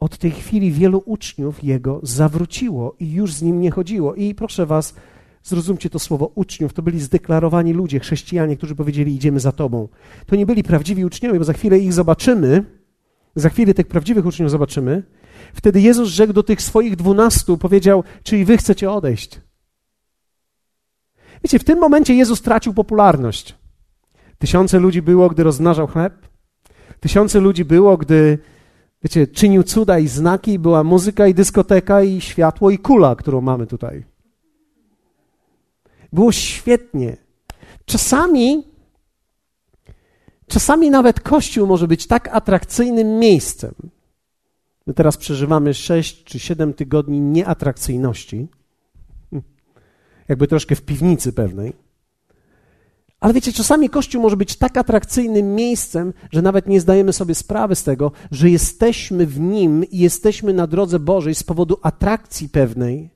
od tej chwili wielu uczniów Jego zawróciło i już z Nim nie chodziło. I proszę Was, Zrozumcie to słowo uczniów, to byli zdeklarowani ludzie, chrześcijanie, którzy powiedzieli: Idziemy za Tobą. To nie byli prawdziwi uczniowie, bo za chwilę ich zobaczymy, za chwilę tych prawdziwych uczniów zobaczymy. Wtedy Jezus rzekł do tych swoich dwunastu, powiedział: Czyli wy chcecie odejść. Wiecie, w tym momencie Jezus tracił popularność. Tysiące ludzi było, gdy rozmnażał chleb. Tysiące ludzi było, gdy, wiecie, czynił cuda i znaki, była muzyka i dyskoteka i światło i kula, którą mamy tutaj. Było świetnie. Czasami, czasami nawet Kościół może być tak atrakcyjnym miejscem. My teraz przeżywamy sześć czy siedem tygodni nieatrakcyjności, jakby troszkę w piwnicy pewnej. Ale wiecie, czasami Kościół może być tak atrakcyjnym miejscem, że nawet nie zdajemy sobie sprawy z tego, że jesteśmy w nim i jesteśmy na drodze Bożej z powodu atrakcji pewnej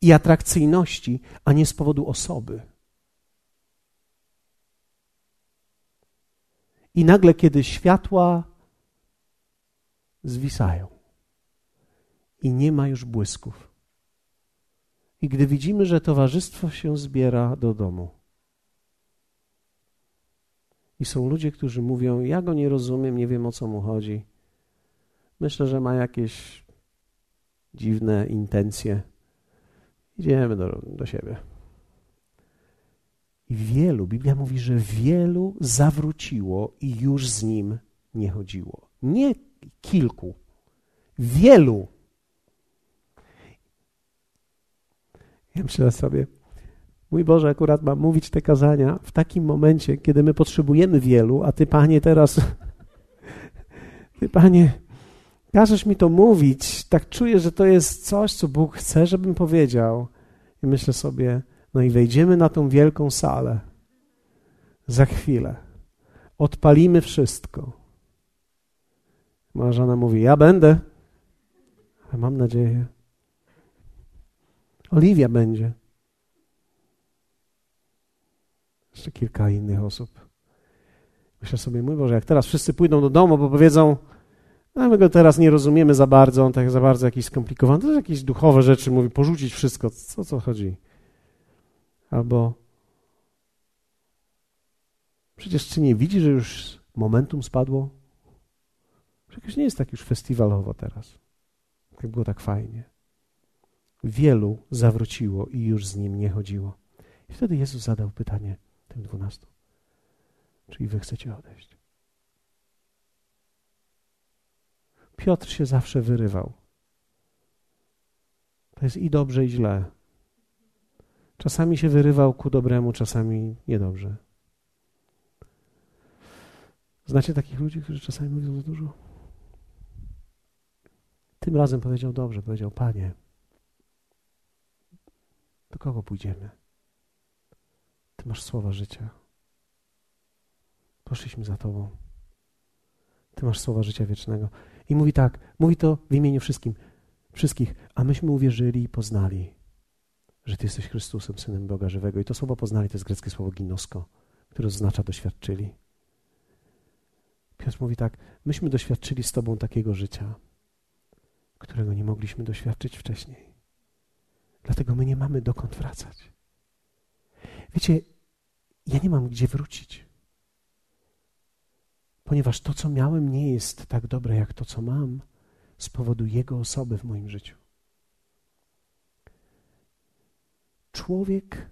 i atrakcyjności, a nie z powodu osoby. I nagle, kiedy światła zwisają i nie ma już błysków, i gdy widzimy, że towarzystwo się zbiera do domu, i są ludzie, którzy mówią: Ja go nie rozumiem, nie wiem o co mu chodzi. Myślę, że ma jakieś dziwne intencje. Idziemy do, do siebie. I wielu, Biblia mówi, że wielu zawróciło i już z nim nie chodziło. Nie kilku, wielu. Ja myślę sobie, Mój Boże, akurat mam mówić te kazania w takim momencie, kiedy my potrzebujemy wielu, a Ty, Panie, teraz, [laughs] Ty, Panie, każesz mi to mówić, tak czuję, że to jest coś, co Bóg chce, żebym powiedział. I myślę sobie, no i wejdziemy na tą wielką salę za chwilę. Odpalimy wszystko. Moja żona mówi, ja będę. Ale mam nadzieję. Oliwia będzie. Jeszcze kilka innych osób. Myślę sobie, mój Boże, jak teraz wszyscy pójdą do domu, bo powiedzą, a my go teraz nie rozumiemy za bardzo, on tak za bardzo jakiś skomplikowany, to jest jakieś duchowe rzeczy, mówi, porzucić wszystko, co co chodzi? Albo przecież czy nie widzi, że już momentum spadło? Przecież nie jest tak już festiwalowo teraz. Jak było tak fajnie. Wielu zawróciło i już z nim nie chodziło. I wtedy Jezus zadał pytanie, tym dwunastu. Czyli wy chcecie odejść. Piotr się zawsze wyrywał. To jest i dobrze, i źle. Czasami się wyrywał ku dobremu, czasami niedobrze. Znacie takich ludzi, którzy czasami mówią za dużo? Tym razem powiedział dobrze, powiedział: Panie, do kogo pójdziemy? Masz słowa życia. Poszliśmy za Tobą. Ty masz słowa życia wiecznego. I mówi tak, mówi to w imieniu wszystkim, wszystkich, a myśmy uwierzyli i poznali, że Ty jesteś Chrystusem, Synem Boga żywego. I to słowo poznali to jest greckie słowo ginosko, które oznacza doświadczyli. Piotr mówi tak, myśmy doświadczyli z Tobą takiego życia, którego nie mogliśmy doświadczyć wcześniej. Dlatego my nie mamy dokąd wracać. Wiecie, ja nie mam gdzie wrócić. Ponieważ to, co miałem, nie jest tak dobre jak to, co mam, z powodu Jego osoby w moim życiu. Człowiek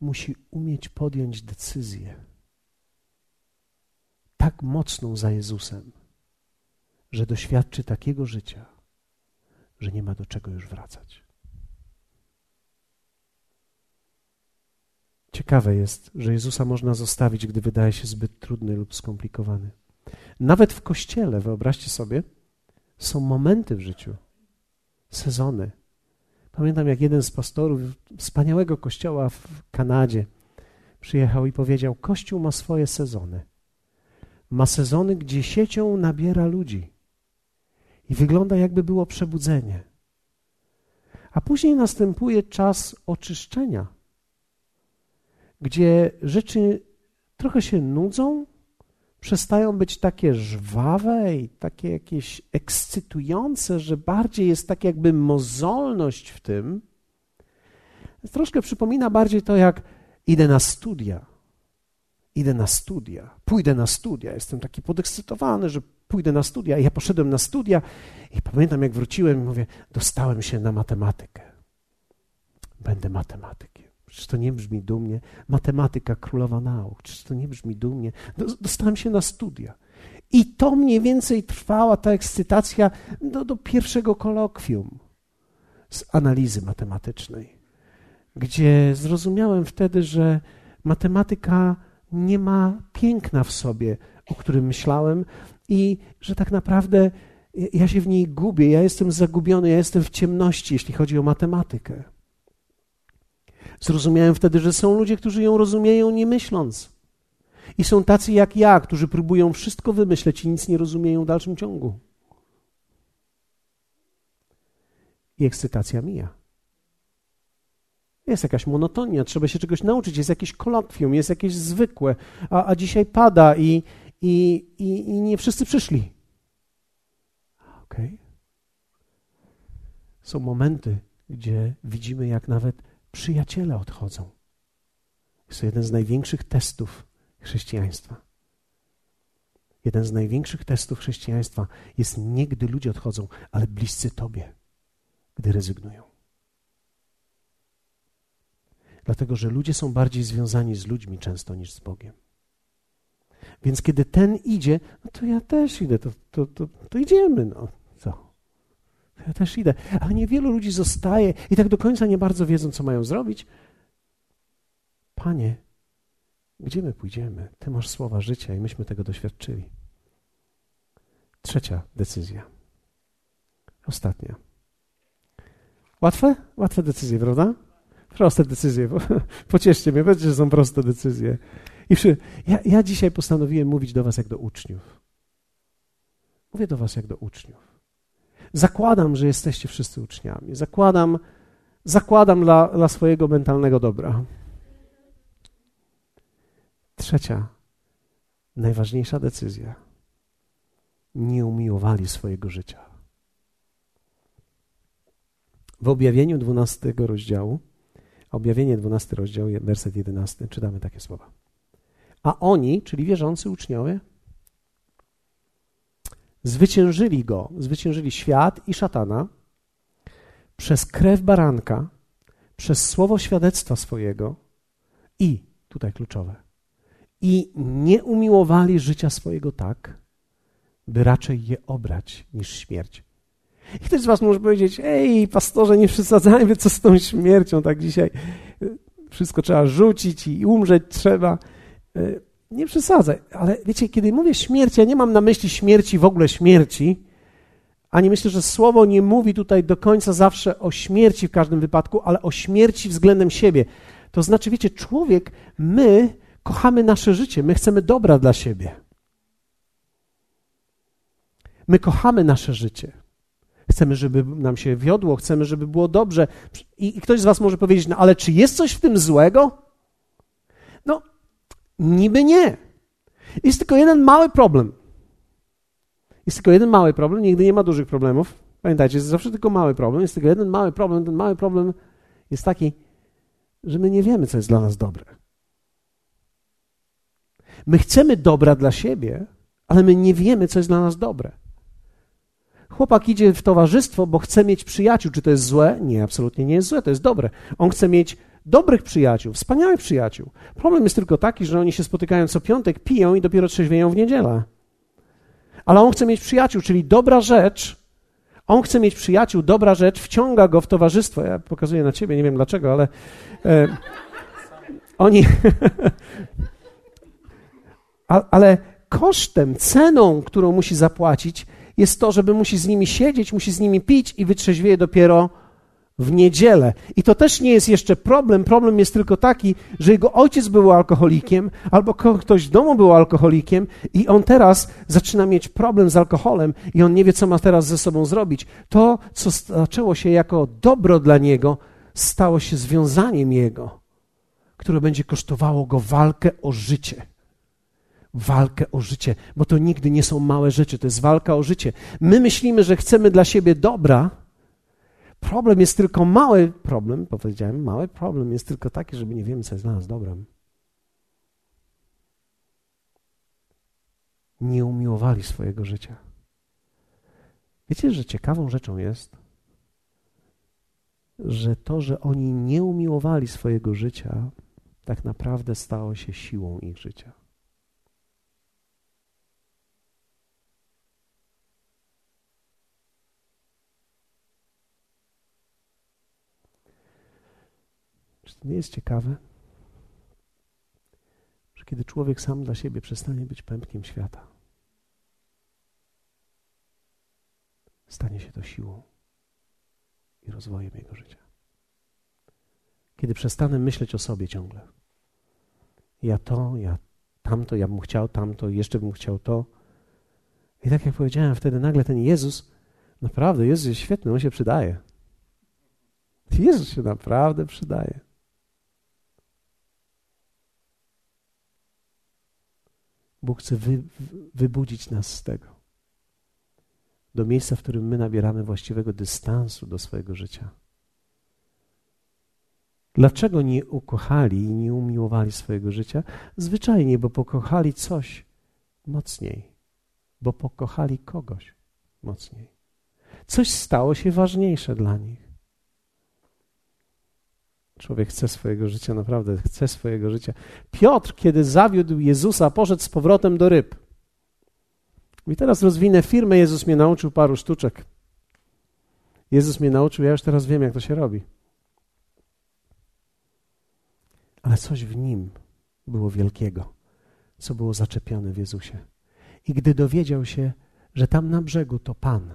musi umieć podjąć decyzję tak mocną za Jezusem, że doświadczy takiego życia, że nie ma do czego już wracać. Ciekawe jest, że Jezusa można zostawić, gdy wydaje się zbyt trudny lub skomplikowany. Nawet w kościele, wyobraźcie sobie, są momenty w życiu, sezony. Pamiętam, jak jeden z pastorów wspaniałego kościoła w Kanadzie przyjechał i powiedział: Kościół ma swoje sezony. Ma sezony, gdzie siecią nabiera ludzi i wygląda, jakby było przebudzenie. A później następuje czas oczyszczenia gdzie rzeczy trochę się nudzą, przestają być takie żwawe i takie jakieś ekscytujące, że bardziej jest tak jakby mozolność w tym. Troszkę przypomina bardziej to, jak idę na studia. Idę na studia, pójdę na studia. Jestem taki podekscytowany, że pójdę na studia. I ja poszedłem na studia i pamiętam, jak wróciłem i mówię, dostałem się na matematykę. Będę matematykiem. Czy to nie brzmi dumnie? Matematyka królowa nauk. Czy to nie brzmi dumnie? Dostałem się na studia. I to mniej więcej trwała ta ekscytacja do, do pierwszego kolokwium z analizy matematycznej, gdzie zrozumiałem wtedy, że matematyka nie ma piękna w sobie, o którym myślałem, i że tak naprawdę ja się w niej gubię, ja jestem zagubiony, ja jestem w ciemności, jeśli chodzi o matematykę. Zrozumiałem wtedy, że są ludzie, którzy ją rozumieją nie myśląc. I są tacy jak ja, którzy próbują wszystko wymyśleć i nic nie rozumieją w dalszym ciągu. I ekscytacja mija. Jest jakaś monotonia, trzeba się czegoś nauczyć, jest jakieś kolokwium, jest jakieś zwykłe, a, a dzisiaj pada i, i, i, i nie wszyscy przyszli. Okej. Okay. Są momenty, gdzie widzimy, jak nawet przyjaciele odchodzą. Jest to jeden z największych testów chrześcijaństwa. Jeden z największych testów chrześcijaństwa jest nie gdy ludzie odchodzą, ale bliscy Tobie, gdy rezygnują. Dlatego, że ludzie są bardziej związani z ludźmi często niż z Bogiem. Więc kiedy ten idzie, no to ja też idę, to, to, to, to idziemy, no? Ja też idę. Ale niewielu ludzi zostaje i tak do końca nie bardzo wiedzą, co mają zrobić. Panie, gdzie my pójdziemy? Ty masz słowa życia i myśmy tego doświadczyli. Trzecia decyzja. Ostatnia. Łatwe? Łatwe decyzje, prawda? Proste decyzje. [laughs] Pocieszcie mnie, powiedzcie, że są proste decyzje. I przy, ja, ja dzisiaj postanowiłem mówić do was jak do uczniów. Mówię do was jak do uczniów. Zakładam, że jesteście wszyscy uczniami. Zakładam, zakładam dla, dla swojego mentalnego dobra. Trzecia, najważniejsza decyzja. Nie umiłowali swojego życia. W objawieniu 12 rozdziału, objawienie 12 rozdział, werset 11, czytamy takie słowa. A oni, czyli wierzący uczniowie, zwyciężyli go, zwyciężyli świat i szatana przez krew baranka, przez słowo świadectwa swojego i, tutaj kluczowe, i nie umiłowali życia swojego tak, by raczej je obrać niż śmierć. I ktoś z was może powiedzieć, ej, pastorze, nie przesadzajmy, co z tą śmiercią, tak dzisiaj wszystko trzeba rzucić i umrzeć trzeba. Nie przesadzaj, ale wiecie, kiedy mówię śmierć, ja nie mam na myśli śmierci, w ogóle śmierci, ani myślę, że słowo nie mówi tutaj do końca zawsze o śmierci w każdym wypadku, ale o śmierci względem siebie. To znaczy, wiecie, człowiek, my kochamy nasze życie, my chcemy dobra dla siebie. My kochamy nasze życie. Chcemy, żeby nam się wiodło, chcemy, żeby było dobrze. I, ktoś z Was może powiedzieć, no ale czy jest coś w tym złego? Niby nie. Jest tylko jeden mały problem. Jest tylko jeden mały problem, nigdy nie ma dużych problemów. Pamiętajcie, jest zawsze tylko mały problem. Jest tylko jeden mały problem. Ten mały problem jest taki, że my nie wiemy, co jest dla nas dobre. My chcemy dobra dla siebie, ale my nie wiemy, co jest dla nas dobre. Chłopak idzie w towarzystwo, bo chce mieć przyjaciół. Czy to jest złe? Nie, absolutnie nie jest złe, to jest dobre. On chce mieć dobrych przyjaciół, wspaniałych przyjaciół. Problem jest tylko taki, że oni się spotykają co piątek, piją i dopiero trzeźwieją w niedzielę. Ale on chce mieć przyjaciół, czyli dobra rzecz. On chce mieć przyjaciół, dobra rzecz wciąga go w towarzystwo. Ja pokazuję na ciebie, nie wiem dlaczego, ale e, oni. [laughs] ale kosztem, ceną, którą musi zapłacić, jest to, żeby musi z nimi siedzieć, musi z nimi pić i wytrzeźwieje dopiero w niedzielę. I to też nie jest jeszcze problem. Problem jest tylko taki, że jego ojciec był alkoholikiem, albo ktoś w domu był alkoholikiem, i on teraz zaczyna mieć problem z alkoholem, i on nie wie, co ma teraz ze sobą zrobić. To, co zaczęło się jako dobro dla niego, stało się związaniem jego, które będzie kosztowało go walkę o życie walkę o życie, bo to nigdy nie są małe rzeczy, to jest walka o życie. My myślimy, że chcemy dla siebie dobra. Problem jest tylko mały problem, powiedziałem, mały problem jest tylko taki, żeby nie wiemy, co jest dla nas dobrem. Nie umiłowali swojego życia. Wiecie, że ciekawą rzeczą jest, że to, że oni nie umiłowali swojego życia, tak naprawdę stało się siłą ich życia. Czy to nie jest ciekawe? Że kiedy człowiek sam dla siebie przestanie być pępkiem świata, stanie się to siłą i rozwojem jego życia. Kiedy przestanę myśleć o sobie ciągle. Ja to, ja tamto, ja bym chciał tamto, jeszcze bym chciał to. I tak jak powiedziałem, wtedy nagle ten Jezus, naprawdę, Jezus jest świetny, On się przydaje. Jezus się naprawdę przydaje. Bóg chce wy, wybudzić nas z tego. Do miejsca, w którym my nabieramy właściwego dystansu do swojego życia. Dlaczego nie ukochali i nie umiłowali swojego życia? Zwyczajnie, bo pokochali coś mocniej, bo pokochali kogoś mocniej. Coś stało się ważniejsze dla nich. Człowiek chce swojego życia, naprawdę chce swojego życia. Piotr, kiedy zawiódł Jezusa, poszedł z powrotem do ryb. I teraz rozwinę firmę, Jezus mnie nauczył paru sztuczek. Jezus mnie nauczył, ja już teraz wiem, jak to się robi. Ale coś w nim było wielkiego, co było zaczepione w Jezusie. I gdy dowiedział się, że tam na brzegu to Pan,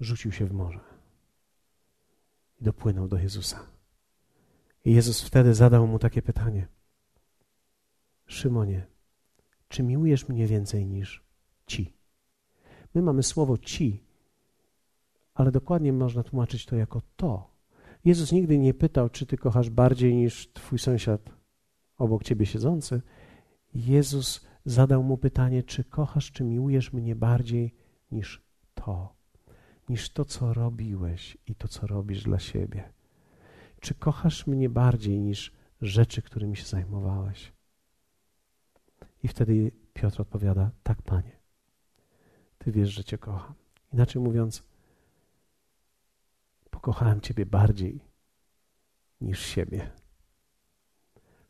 rzucił się w morze i dopłynął do Jezusa. I Jezus wtedy zadał mu takie pytanie: Szymonie, czy miłujesz mnie więcej niż ci? My mamy słowo ci, ale dokładnie można tłumaczyć to jako to. Jezus nigdy nie pytał, czy ty kochasz bardziej niż twój sąsiad obok ciebie siedzący. Jezus zadał mu pytanie, czy kochasz, czy miłujesz mnie bardziej niż to niż to, co robiłeś i to, co robisz dla siebie? Czy kochasz mnie bardziej niż rzeczy, którymi się zajmowałeś? I wtedy Piotr odpowiada: Tak, panie. Ty wiesz, że Cię kocham. Inaczej mówiąc, pokochałem Ciebie bardziej niż siebie.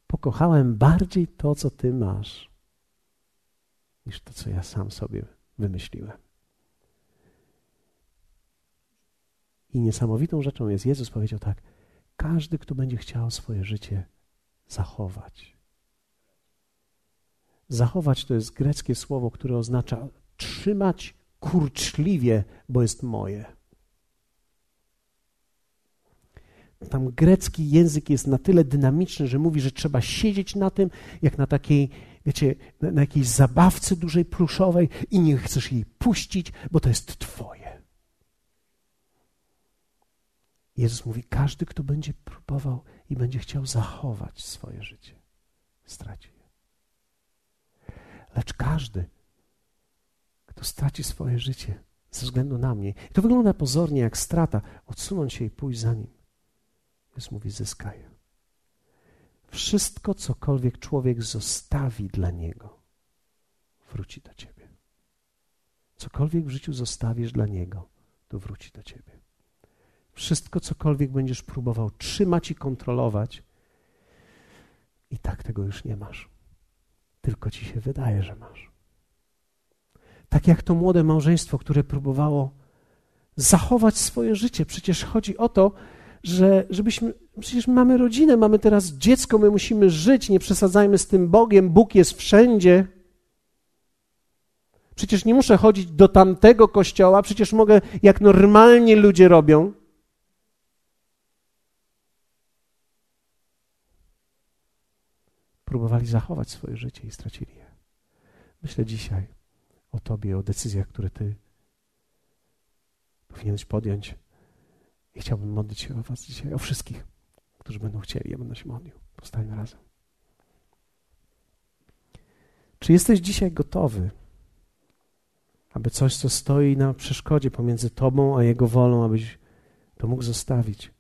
Pokochałem bardziej to, co Ty masz, niż to, co ja sam sobie wymyśliłem. I niesamowitą rzeczą jest, Jezus powiedział tak, każdy, kto będzie chciał swoje życie zachować. Zachować to jest greckie słowo, które oznacza trzymać kurczliwie, bo jest moje. Tam grecki język jest na tyle dynamiczny, że mówi, że trzeba siedzieć na tym, jak na takiej, wiecie, na, na jakiejś zabawce dużej pluszowej i nie chcesz jej puścić, bo to jest twoje. Jezus mówi: Każdy, kto będzie próbował i będzie chciał zachować swoje życie, straci je. Lecz każdy, kto straci swoje życie ze względu na mnie, i to wygląda pozornie jak strata, odsunąć się i pójść za nim. Jezus mówi: Zyskaj. Wszystko, cokolwiek człowiek zostawi dla niego, wróci do ciebie. Cokolwiek w życiu zostawisz dla niego, to wróci do ciebie. Wszystko, cokolwiek będziesz próbował trzymać i kontrolować, i tak tego już nie masz. Tylko ci się wydaje, że masz. Tak jak to młode małżeństwo, które próbowało zachować swoje życie. Przecież chodzi o to, że żebyśmy, przecież mamy rodzinę, mamy teraz dziecko, my musimy żyć, nie przesadzajmy z tym Bogiem, Bóg jest wszędzie. Przecież nie muszę chodzić do tamtego kościoła, przecież mogę, jak normalnie ludzie robią. Próbowali zachować swoje życie i stracili je. Myślę dzisiaj o Tobie, o decyzjach, które Ty powinieneś podjąć. I chciałbym modlić się o Was dzisiaj, o wszystkich, którzy będą chcieli. Ja będę się modlił. Powstańmy razem. Czy jesteś dzisiaj gotowy, aby coś, co stoi na przeszkodzie pomiędzy Tobą a Jego wolą, abyś to mógł zostawić?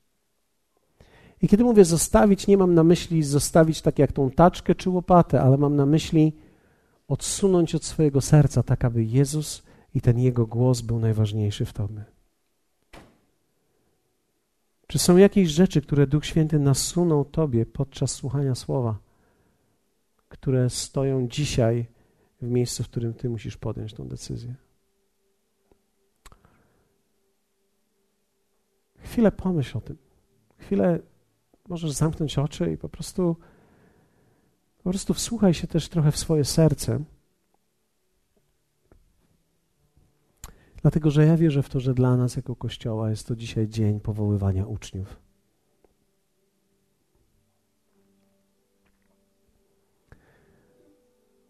I kiedy mówię zostawić, nie mam na myśli zostawić tak jak tą taczkę czy łopatę, ale mam na myśli odsunąć od swojego serca, tak aby Jezus i ten Jego głos był najważniejszy w Tobie. Czy są jakieś rzeczy, które Duch Święty nasunął Tobie podczas słuchania słowa, które stoją dzisiaj w miejscu, w którym Ty musisz podjąć tą decyzję? Chwilę pomyśl o tym. Chwilę możesz zamknąć oczy i po prostu, po prostu wsłuchaj się też trochę w swoje serce. Dlatego, że ja wierzę w to, że dla nas jako Kościoła jest to dzisiaj dzień powoływania uczniów.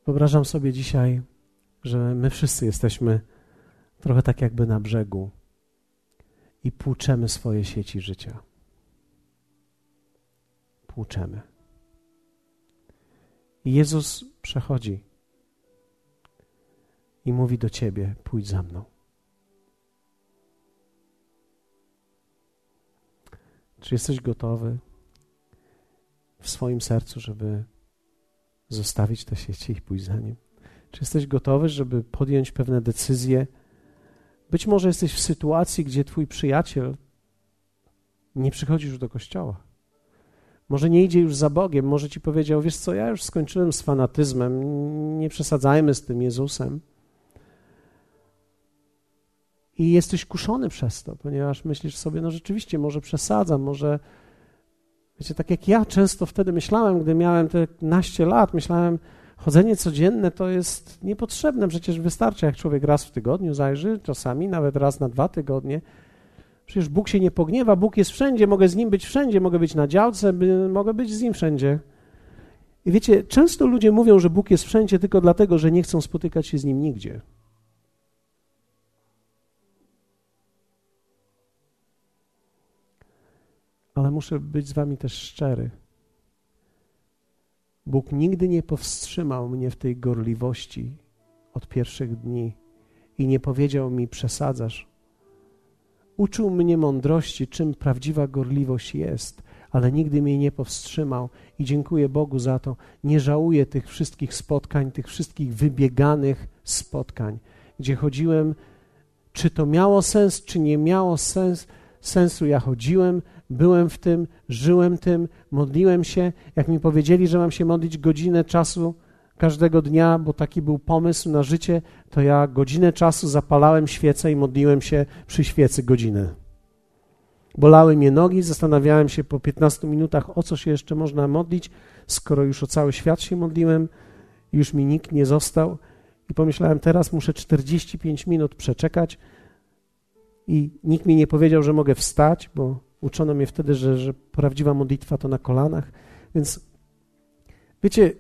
Wyobrażam sobie dzisiaj, że my wszyscy jesteśmy trochę tak jakby na brzegu i płuczemy swoje sieci życia. Płuczemy. I Jezus przechodzi i mówi do ciebie: pójdź za mną. Czy jesteś gotowy w swoim sercu, żeby zostawić te sieci i pójść za nim? Czy jesteś gotowy, żeby podjąć pewne decyzje? Być może jesteś w sytuacji, gdzie twój przyjaciel nie przychodzi już do kościoła. Może nie idzie już za Bogiem, może ci powiedział: Wiesz co, ja już skończyłem z fanatyzmem, nie przesadzajmy z tym Jezusem i jesteś kuszony przez to, ponieważ myślisz sobie, no rzeczywiście, może przesadzam, może. Wiecie, tak jak ja często wtedy myślałem, gdy miałem te naście lat, myślałem, chodzenie codzienne to jest niepotrzebne, przecież wystarczy, jak człowiek raz w tygodniu zajrzy, czasami nawet raz na dwa tygodnie. Przecież Bóg się nie pogniewa, Bóg jest wszędzie, mogę z Nim być wszędzie, mogę być na działce, mogę być z Nim wszędzie. I wiecie, często ludzie mówią, że Bóg jest wszędzie tylko dlatego, że nie chcą spotykać się z Nim nigdzie. ale muszę być z wami też szczery. Bóg nigdy nie powstrzymał mnie w tej gorliwości od pierwszych dni i nie powiedział mi: przesadzasz. Uczył mnie mądrości, czym prawdziwa gorliwość jest, ale nigdy mnie nie powstrzymał i dziękuję Bogu za to. Nie żałuję tych wszystkich spotkań, tych wszystkich wybieganych spotkań, gdzie chodziłem, czy to miało sens, czy nie miało sens, sensu. Ja chodziłem, byłem w tym, żyłem tym, modliłem się. Jak mi powiedzieli, że mam się modlić godzinę czasu każdego dnia, bo taki był pomysł na życie, to ja godzinę czasu zapalałem świecę i modliłem się przy świecy godzinę. Bolały mnie nogi, zastanawiałem się po 15 minutach, o co się jeszcze można modlić, skoro już o cały świat się modliłem, już mi nikt nie został. I pomyślałem, teraz muszę 45 minut przeczekać, i nikt mi nie powiedział, że mogę wstać, bo uczono mnie wtedy, że, że prawdziwa modlitwa to na kolanach. Więc wiecie,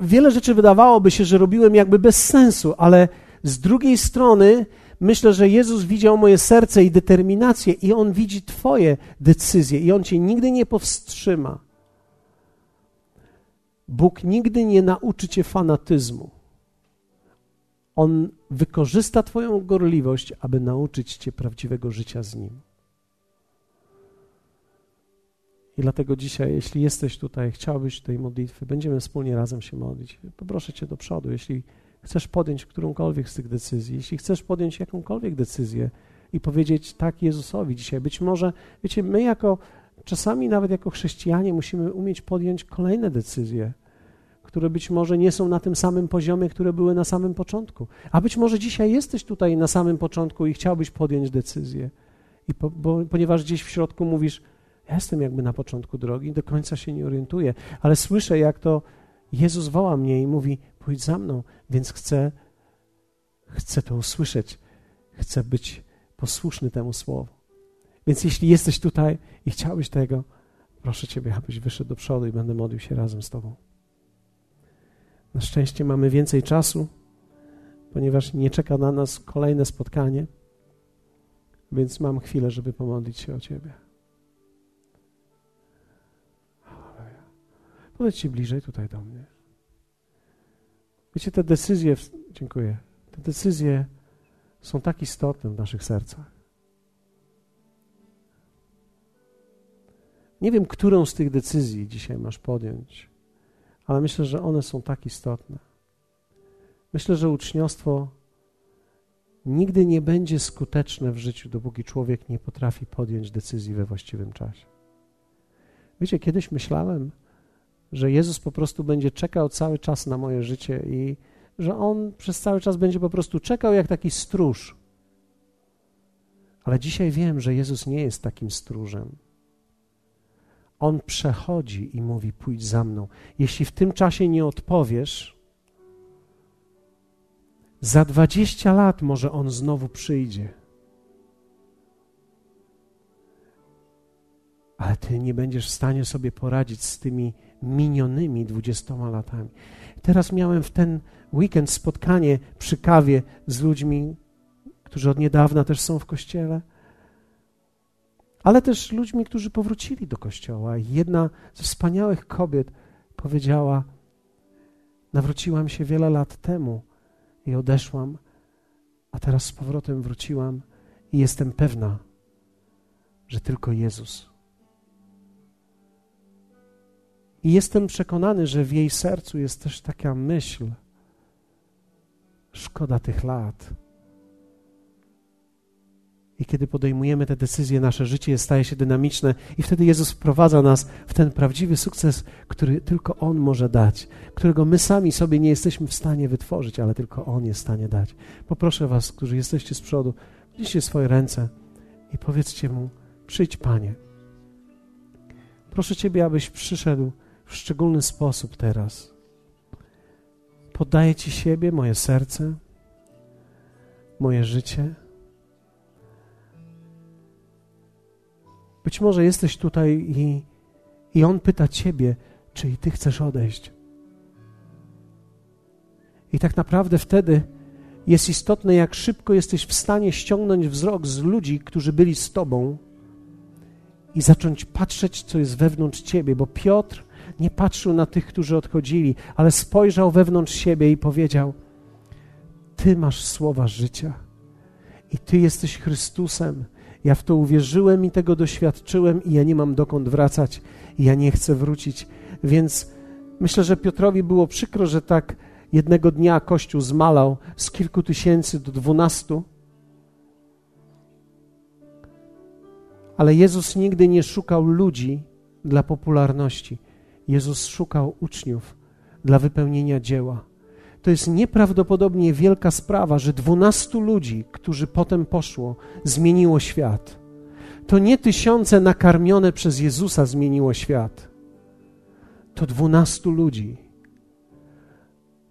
wiele rzeczy wydawałoby się, że robiłem jakby bez sensu, ale z drugiej strony myślę, że Jezus widział moje serce i determinację, i On widzi Twoje decyzje, i On Cię nigdy nie powstrzyma. Bóg nigdy nie nauczy Cię fanatyzmu. On wykorzysta Twoją gorliwość, aby nauczyć Cię prawdziwego życia z Nim. I dlatego dzisiaj, jeśli jesteś tutaj, chciałbyś tej modlitwy, będziemy wspólnie razem się modlić. Poproszę Cię do przodu, jeśli chcesz podjąć którąkolwiek z tych decyzji, jeśli chcesz podjąć jakąkolwiek decyzję i powiedzieć tak Jezusowi dzisiaj, być może, wiecie, my jako, czasami nawet jako chrześcijanie musimy umieć podjąć kolejne decyzje które być może nie są na tym samym poziomie, które były na samym początku. A być może dzisiaj jesteś tutaj na samym początku i chciałbyś podjąć decyzję. I po, bo, ponieważ gdzieś w środku mówisz, ja jestem jakby na początku drogi, do końca się nie orientuję, ale słyszę, jak to Jezus woła mnie i mówi: pójdź za mną, więc chcę, chcę to usłyszeć, chcę być posłuszny temu słowu. Więc jeśli jesteś tutaj i chciałbyś tego, proszę Ciebie, abyś wyszedł do przodu i będę modlił się razem z Tobą. Na szczęście mamy więcej czasu, ponieważ nie czeka na nas kolejne spotkanie, więc mam chwilę, żeby pomodlić się o Ciebie. Podejdź się bliżej tutaj do mnie. Wiecie, te decyzje, dziękuję, te decyzje są tak istotne w naszych sercach. Nie wiem, którą z tych decyzji dzisiaj masz podjąć ale myślę, że one są tak istotne. Myślę, że uczniostwo nigdy nie będzie skuteczne w życiu, dopóki człowiek nie potrafi podjąć decyzji we właściwym czasie. Wiecie, kiedyś myślałem, że Jezus po prostu będzie czekał cały czas na moje życie i że On przez cały czas będzie po prostu czekał jak taki stróż. Ale dzisiaj wiem, że Jezus nie jest takim stróżem. On przechodzi i mówi: Pójdź za mną. Jeśli w tym czasie nie odpowiesz, za dwadzieścia lat może on znowu przyjdzie. Ale ty nie będziesz w stanie sobie poradzić z tymi minionymi dwudziestoma latami. Teraz miałem w ten weekend spotkanie przy kawie z ludźmi, którzy od niedawna też są w kościele, ale też ludźmi, którzy powrócili do kościoła. Jedna z wspaniałych kobiet powiedziała: Nawróciłam się wiele lat temu i odeszłam, a teraz z powrotem wróciłam i jestem pewna, że tylko Jezus. I jestem przekonany, że w jej sercu jest też taka myśl: szkoda tych lat. I kiedy podejmujemy te decyzje, nasze życie staje się dynamiczne, i wtedy Jezus wprowadza nas w ten prawdziwy sukces, który tylko On może dać, którego my sami sobie nie jesteśmy w stanie wytworzyć, ale tylko On jest w stanie dać. Poproszę Was, którzy jesteście z przodu, wzięcie swoje ręce i powiedzcie Mu: Przyjdź, Panie. Proszę Ciebie, abyś przyszedł w szczególny sposób teraz. Poddaję Ci siebie, moje serce, moje życie. Być może jesteś tutaj i, i On pyta Ciebie, czy i Ty chcesz odejść. I tak naprawdę wtedy jest istotne, jak szybko jesteś w stanie ściągnąć wzrok z ludzi, którzy byli z Tobą i zacząć patrzeć, co jest wewnątrz Ciebie, bo Piotr nie patrzył na tych, którzy odchodzili, ale spojrzał wewnątrz siebie i powiedział: Ty masz słowa życia i Ty jesteś Chrystusem. Ja w to uwierzyłem i tego doświadczyłem, i ja nie mam dokąd wracać, i ja nie chcę wrócić. Więc myślę, że Piotrowi było przykro, że tak jednego dnia Kościół zmalał z kilku tysięcy do dwunastu. Ale Jezus nigdy nie szukał ludzi dla popularności. Jezus szukał uczniów dla wypełnienia dzieła. To jest nieprawdopodobnie wielka sprawa, że dwunastu ludzi, którzy potem poszło, zmieniło świat. To nie tysiące nakarmione przez Jezusa zmieniło świat. To dwunastu ludzi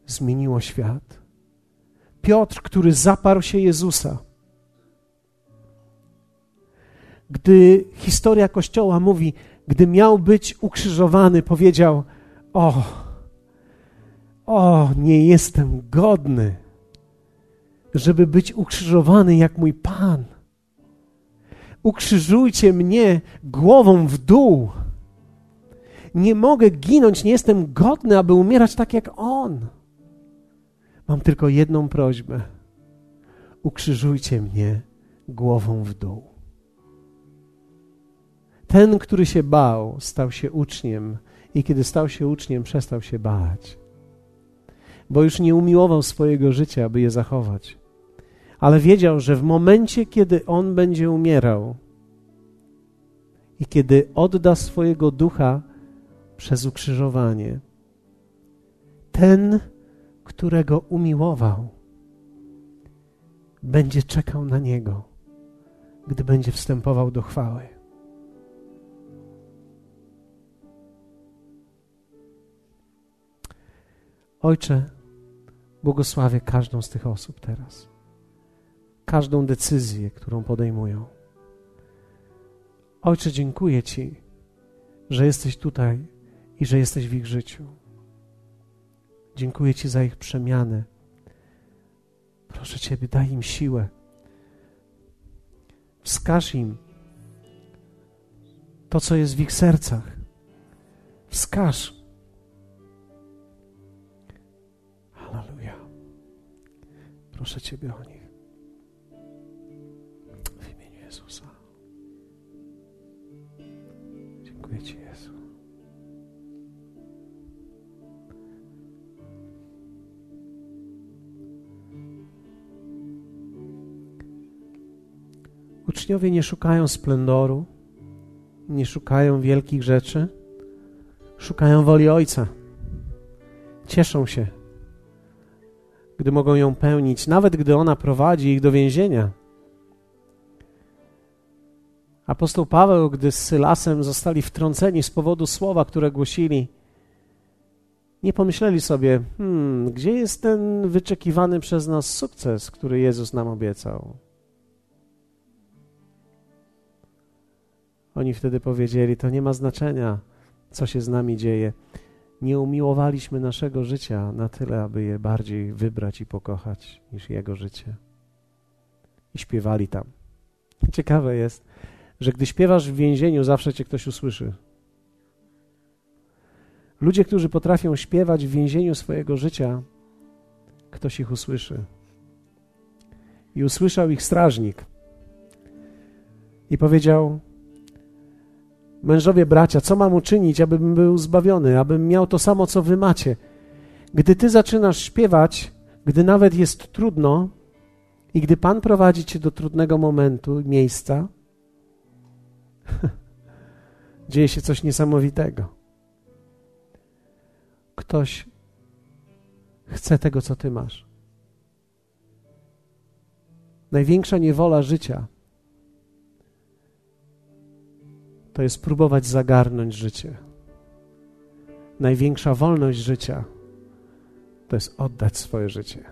zmieniło świat. Piotr, który zaparł się Jezusa. Gdy historia Kościoła mówi, gdy miał być ukrzyżowany, powiedział: O, o, nie jestem godny, żeby być ukrzyżowany jak mój Pan. Ukrzyżujcie mnie głową w dół. Nie mogę ginąć, nie jestem godny, aby umierać tak jak On. Mam tylko jedną prośbę. Ukrzyżujcie mnie głową w dół. Ten, który się bał, stał się uczniem, i kiedy stał się uczniem, przestał się bać, bo już nie umiłował swojego życia, aby je zachować. Ale wiedział, że w momencie, kiedy on będzie umierał i kiedy odda swojego ducha przez ukrzyżowanie, ten, którego umiłował, będzie czekał na niego, gdy będzie wstępował do chwały. Ojcze, błogosławię każdą z tych osób teraz. Każdą decyzję, którą podejmują. Ojcze, dziękuję Ci, że jesteś tutaj i że jesteś w ich życiu. Dziękuję Ci za ich przemianę. Proszę Ciebie, daj im siłę. Wskaż im to, co jest w ich sercach. Wskaż Proszę Ciebie o nich. W imieniu Jezusa. Dziękuję Ci, Jezu. Uczniowie nie szukają splendoru, nie szukają wielkich rzeczy, szukają woli Ojca. Cieszą się, gdy mogą ją pełnić, nawet gdy ona prowadzi ich do więzienia. Apostoł Paweł, gdy z Sylasem zostali wtrąceni z powodu słowa, które głosili, nie pomyśleli sobie, hmm, gdzie jest ten wyczekiwany przez nas sukces, który Jezus nam obiecał? Oni wtedy powiedzieli: To nie ma znaczenia, co się z nami dzieje. Nie umiłowaliśmy naszego życia na tyle, aby je bardziej wybrać i pokochać niż Jego życie. I śpiewali tam. Ciekawe jest, że gdy śpiewasz w więzieniu, zawsze cię ktoś usłyszy. Ludzie, którzy potrafią śpiewać w więzieniu swojego życia, ktoś ich usłyszy. I usłyszał ich strażnik. I powiedział: Mężowie, bracia, co mam uczynić, abym był zbawiony, abym miał to samo, co wy macie? Gdy ty zaczynasz śpiewać, gdy nawet jest trudno i gdy Pan prowadzi cię do trudnego momentu, miejsca, [laughs] dzieje się coś niesamowitego. Ktoś chce tego, co ty masz. Największa niewola życia to jest próbować zagarnąć życie. Największa wolność życia to jest oddać swoje życie.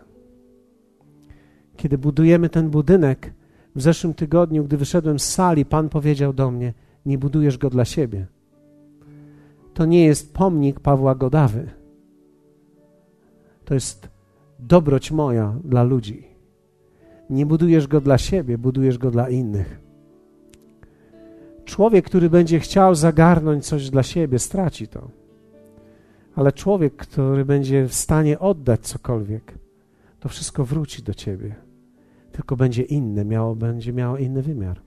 Kiedy budujemy ten budynek, w zeszłym tygodniu, gdy wyszedłem z sali, Pan powiedział do mnie: Nie budujesz go dla siebie. To nie jest pomnik Pawła Godawy. To jest dobroć moja dla ludzi. Nie budujesz go dla siebie, budujesz go dla innych. Człowiek, który będzie chciał zagarnąć coś dla siebie, straci to. Ale człowiek, który będzie w stanie oddać cokolwiek, to wszystko wróci do ciebie. Tylko będzie inne, miało, będzie miało inny wymiar.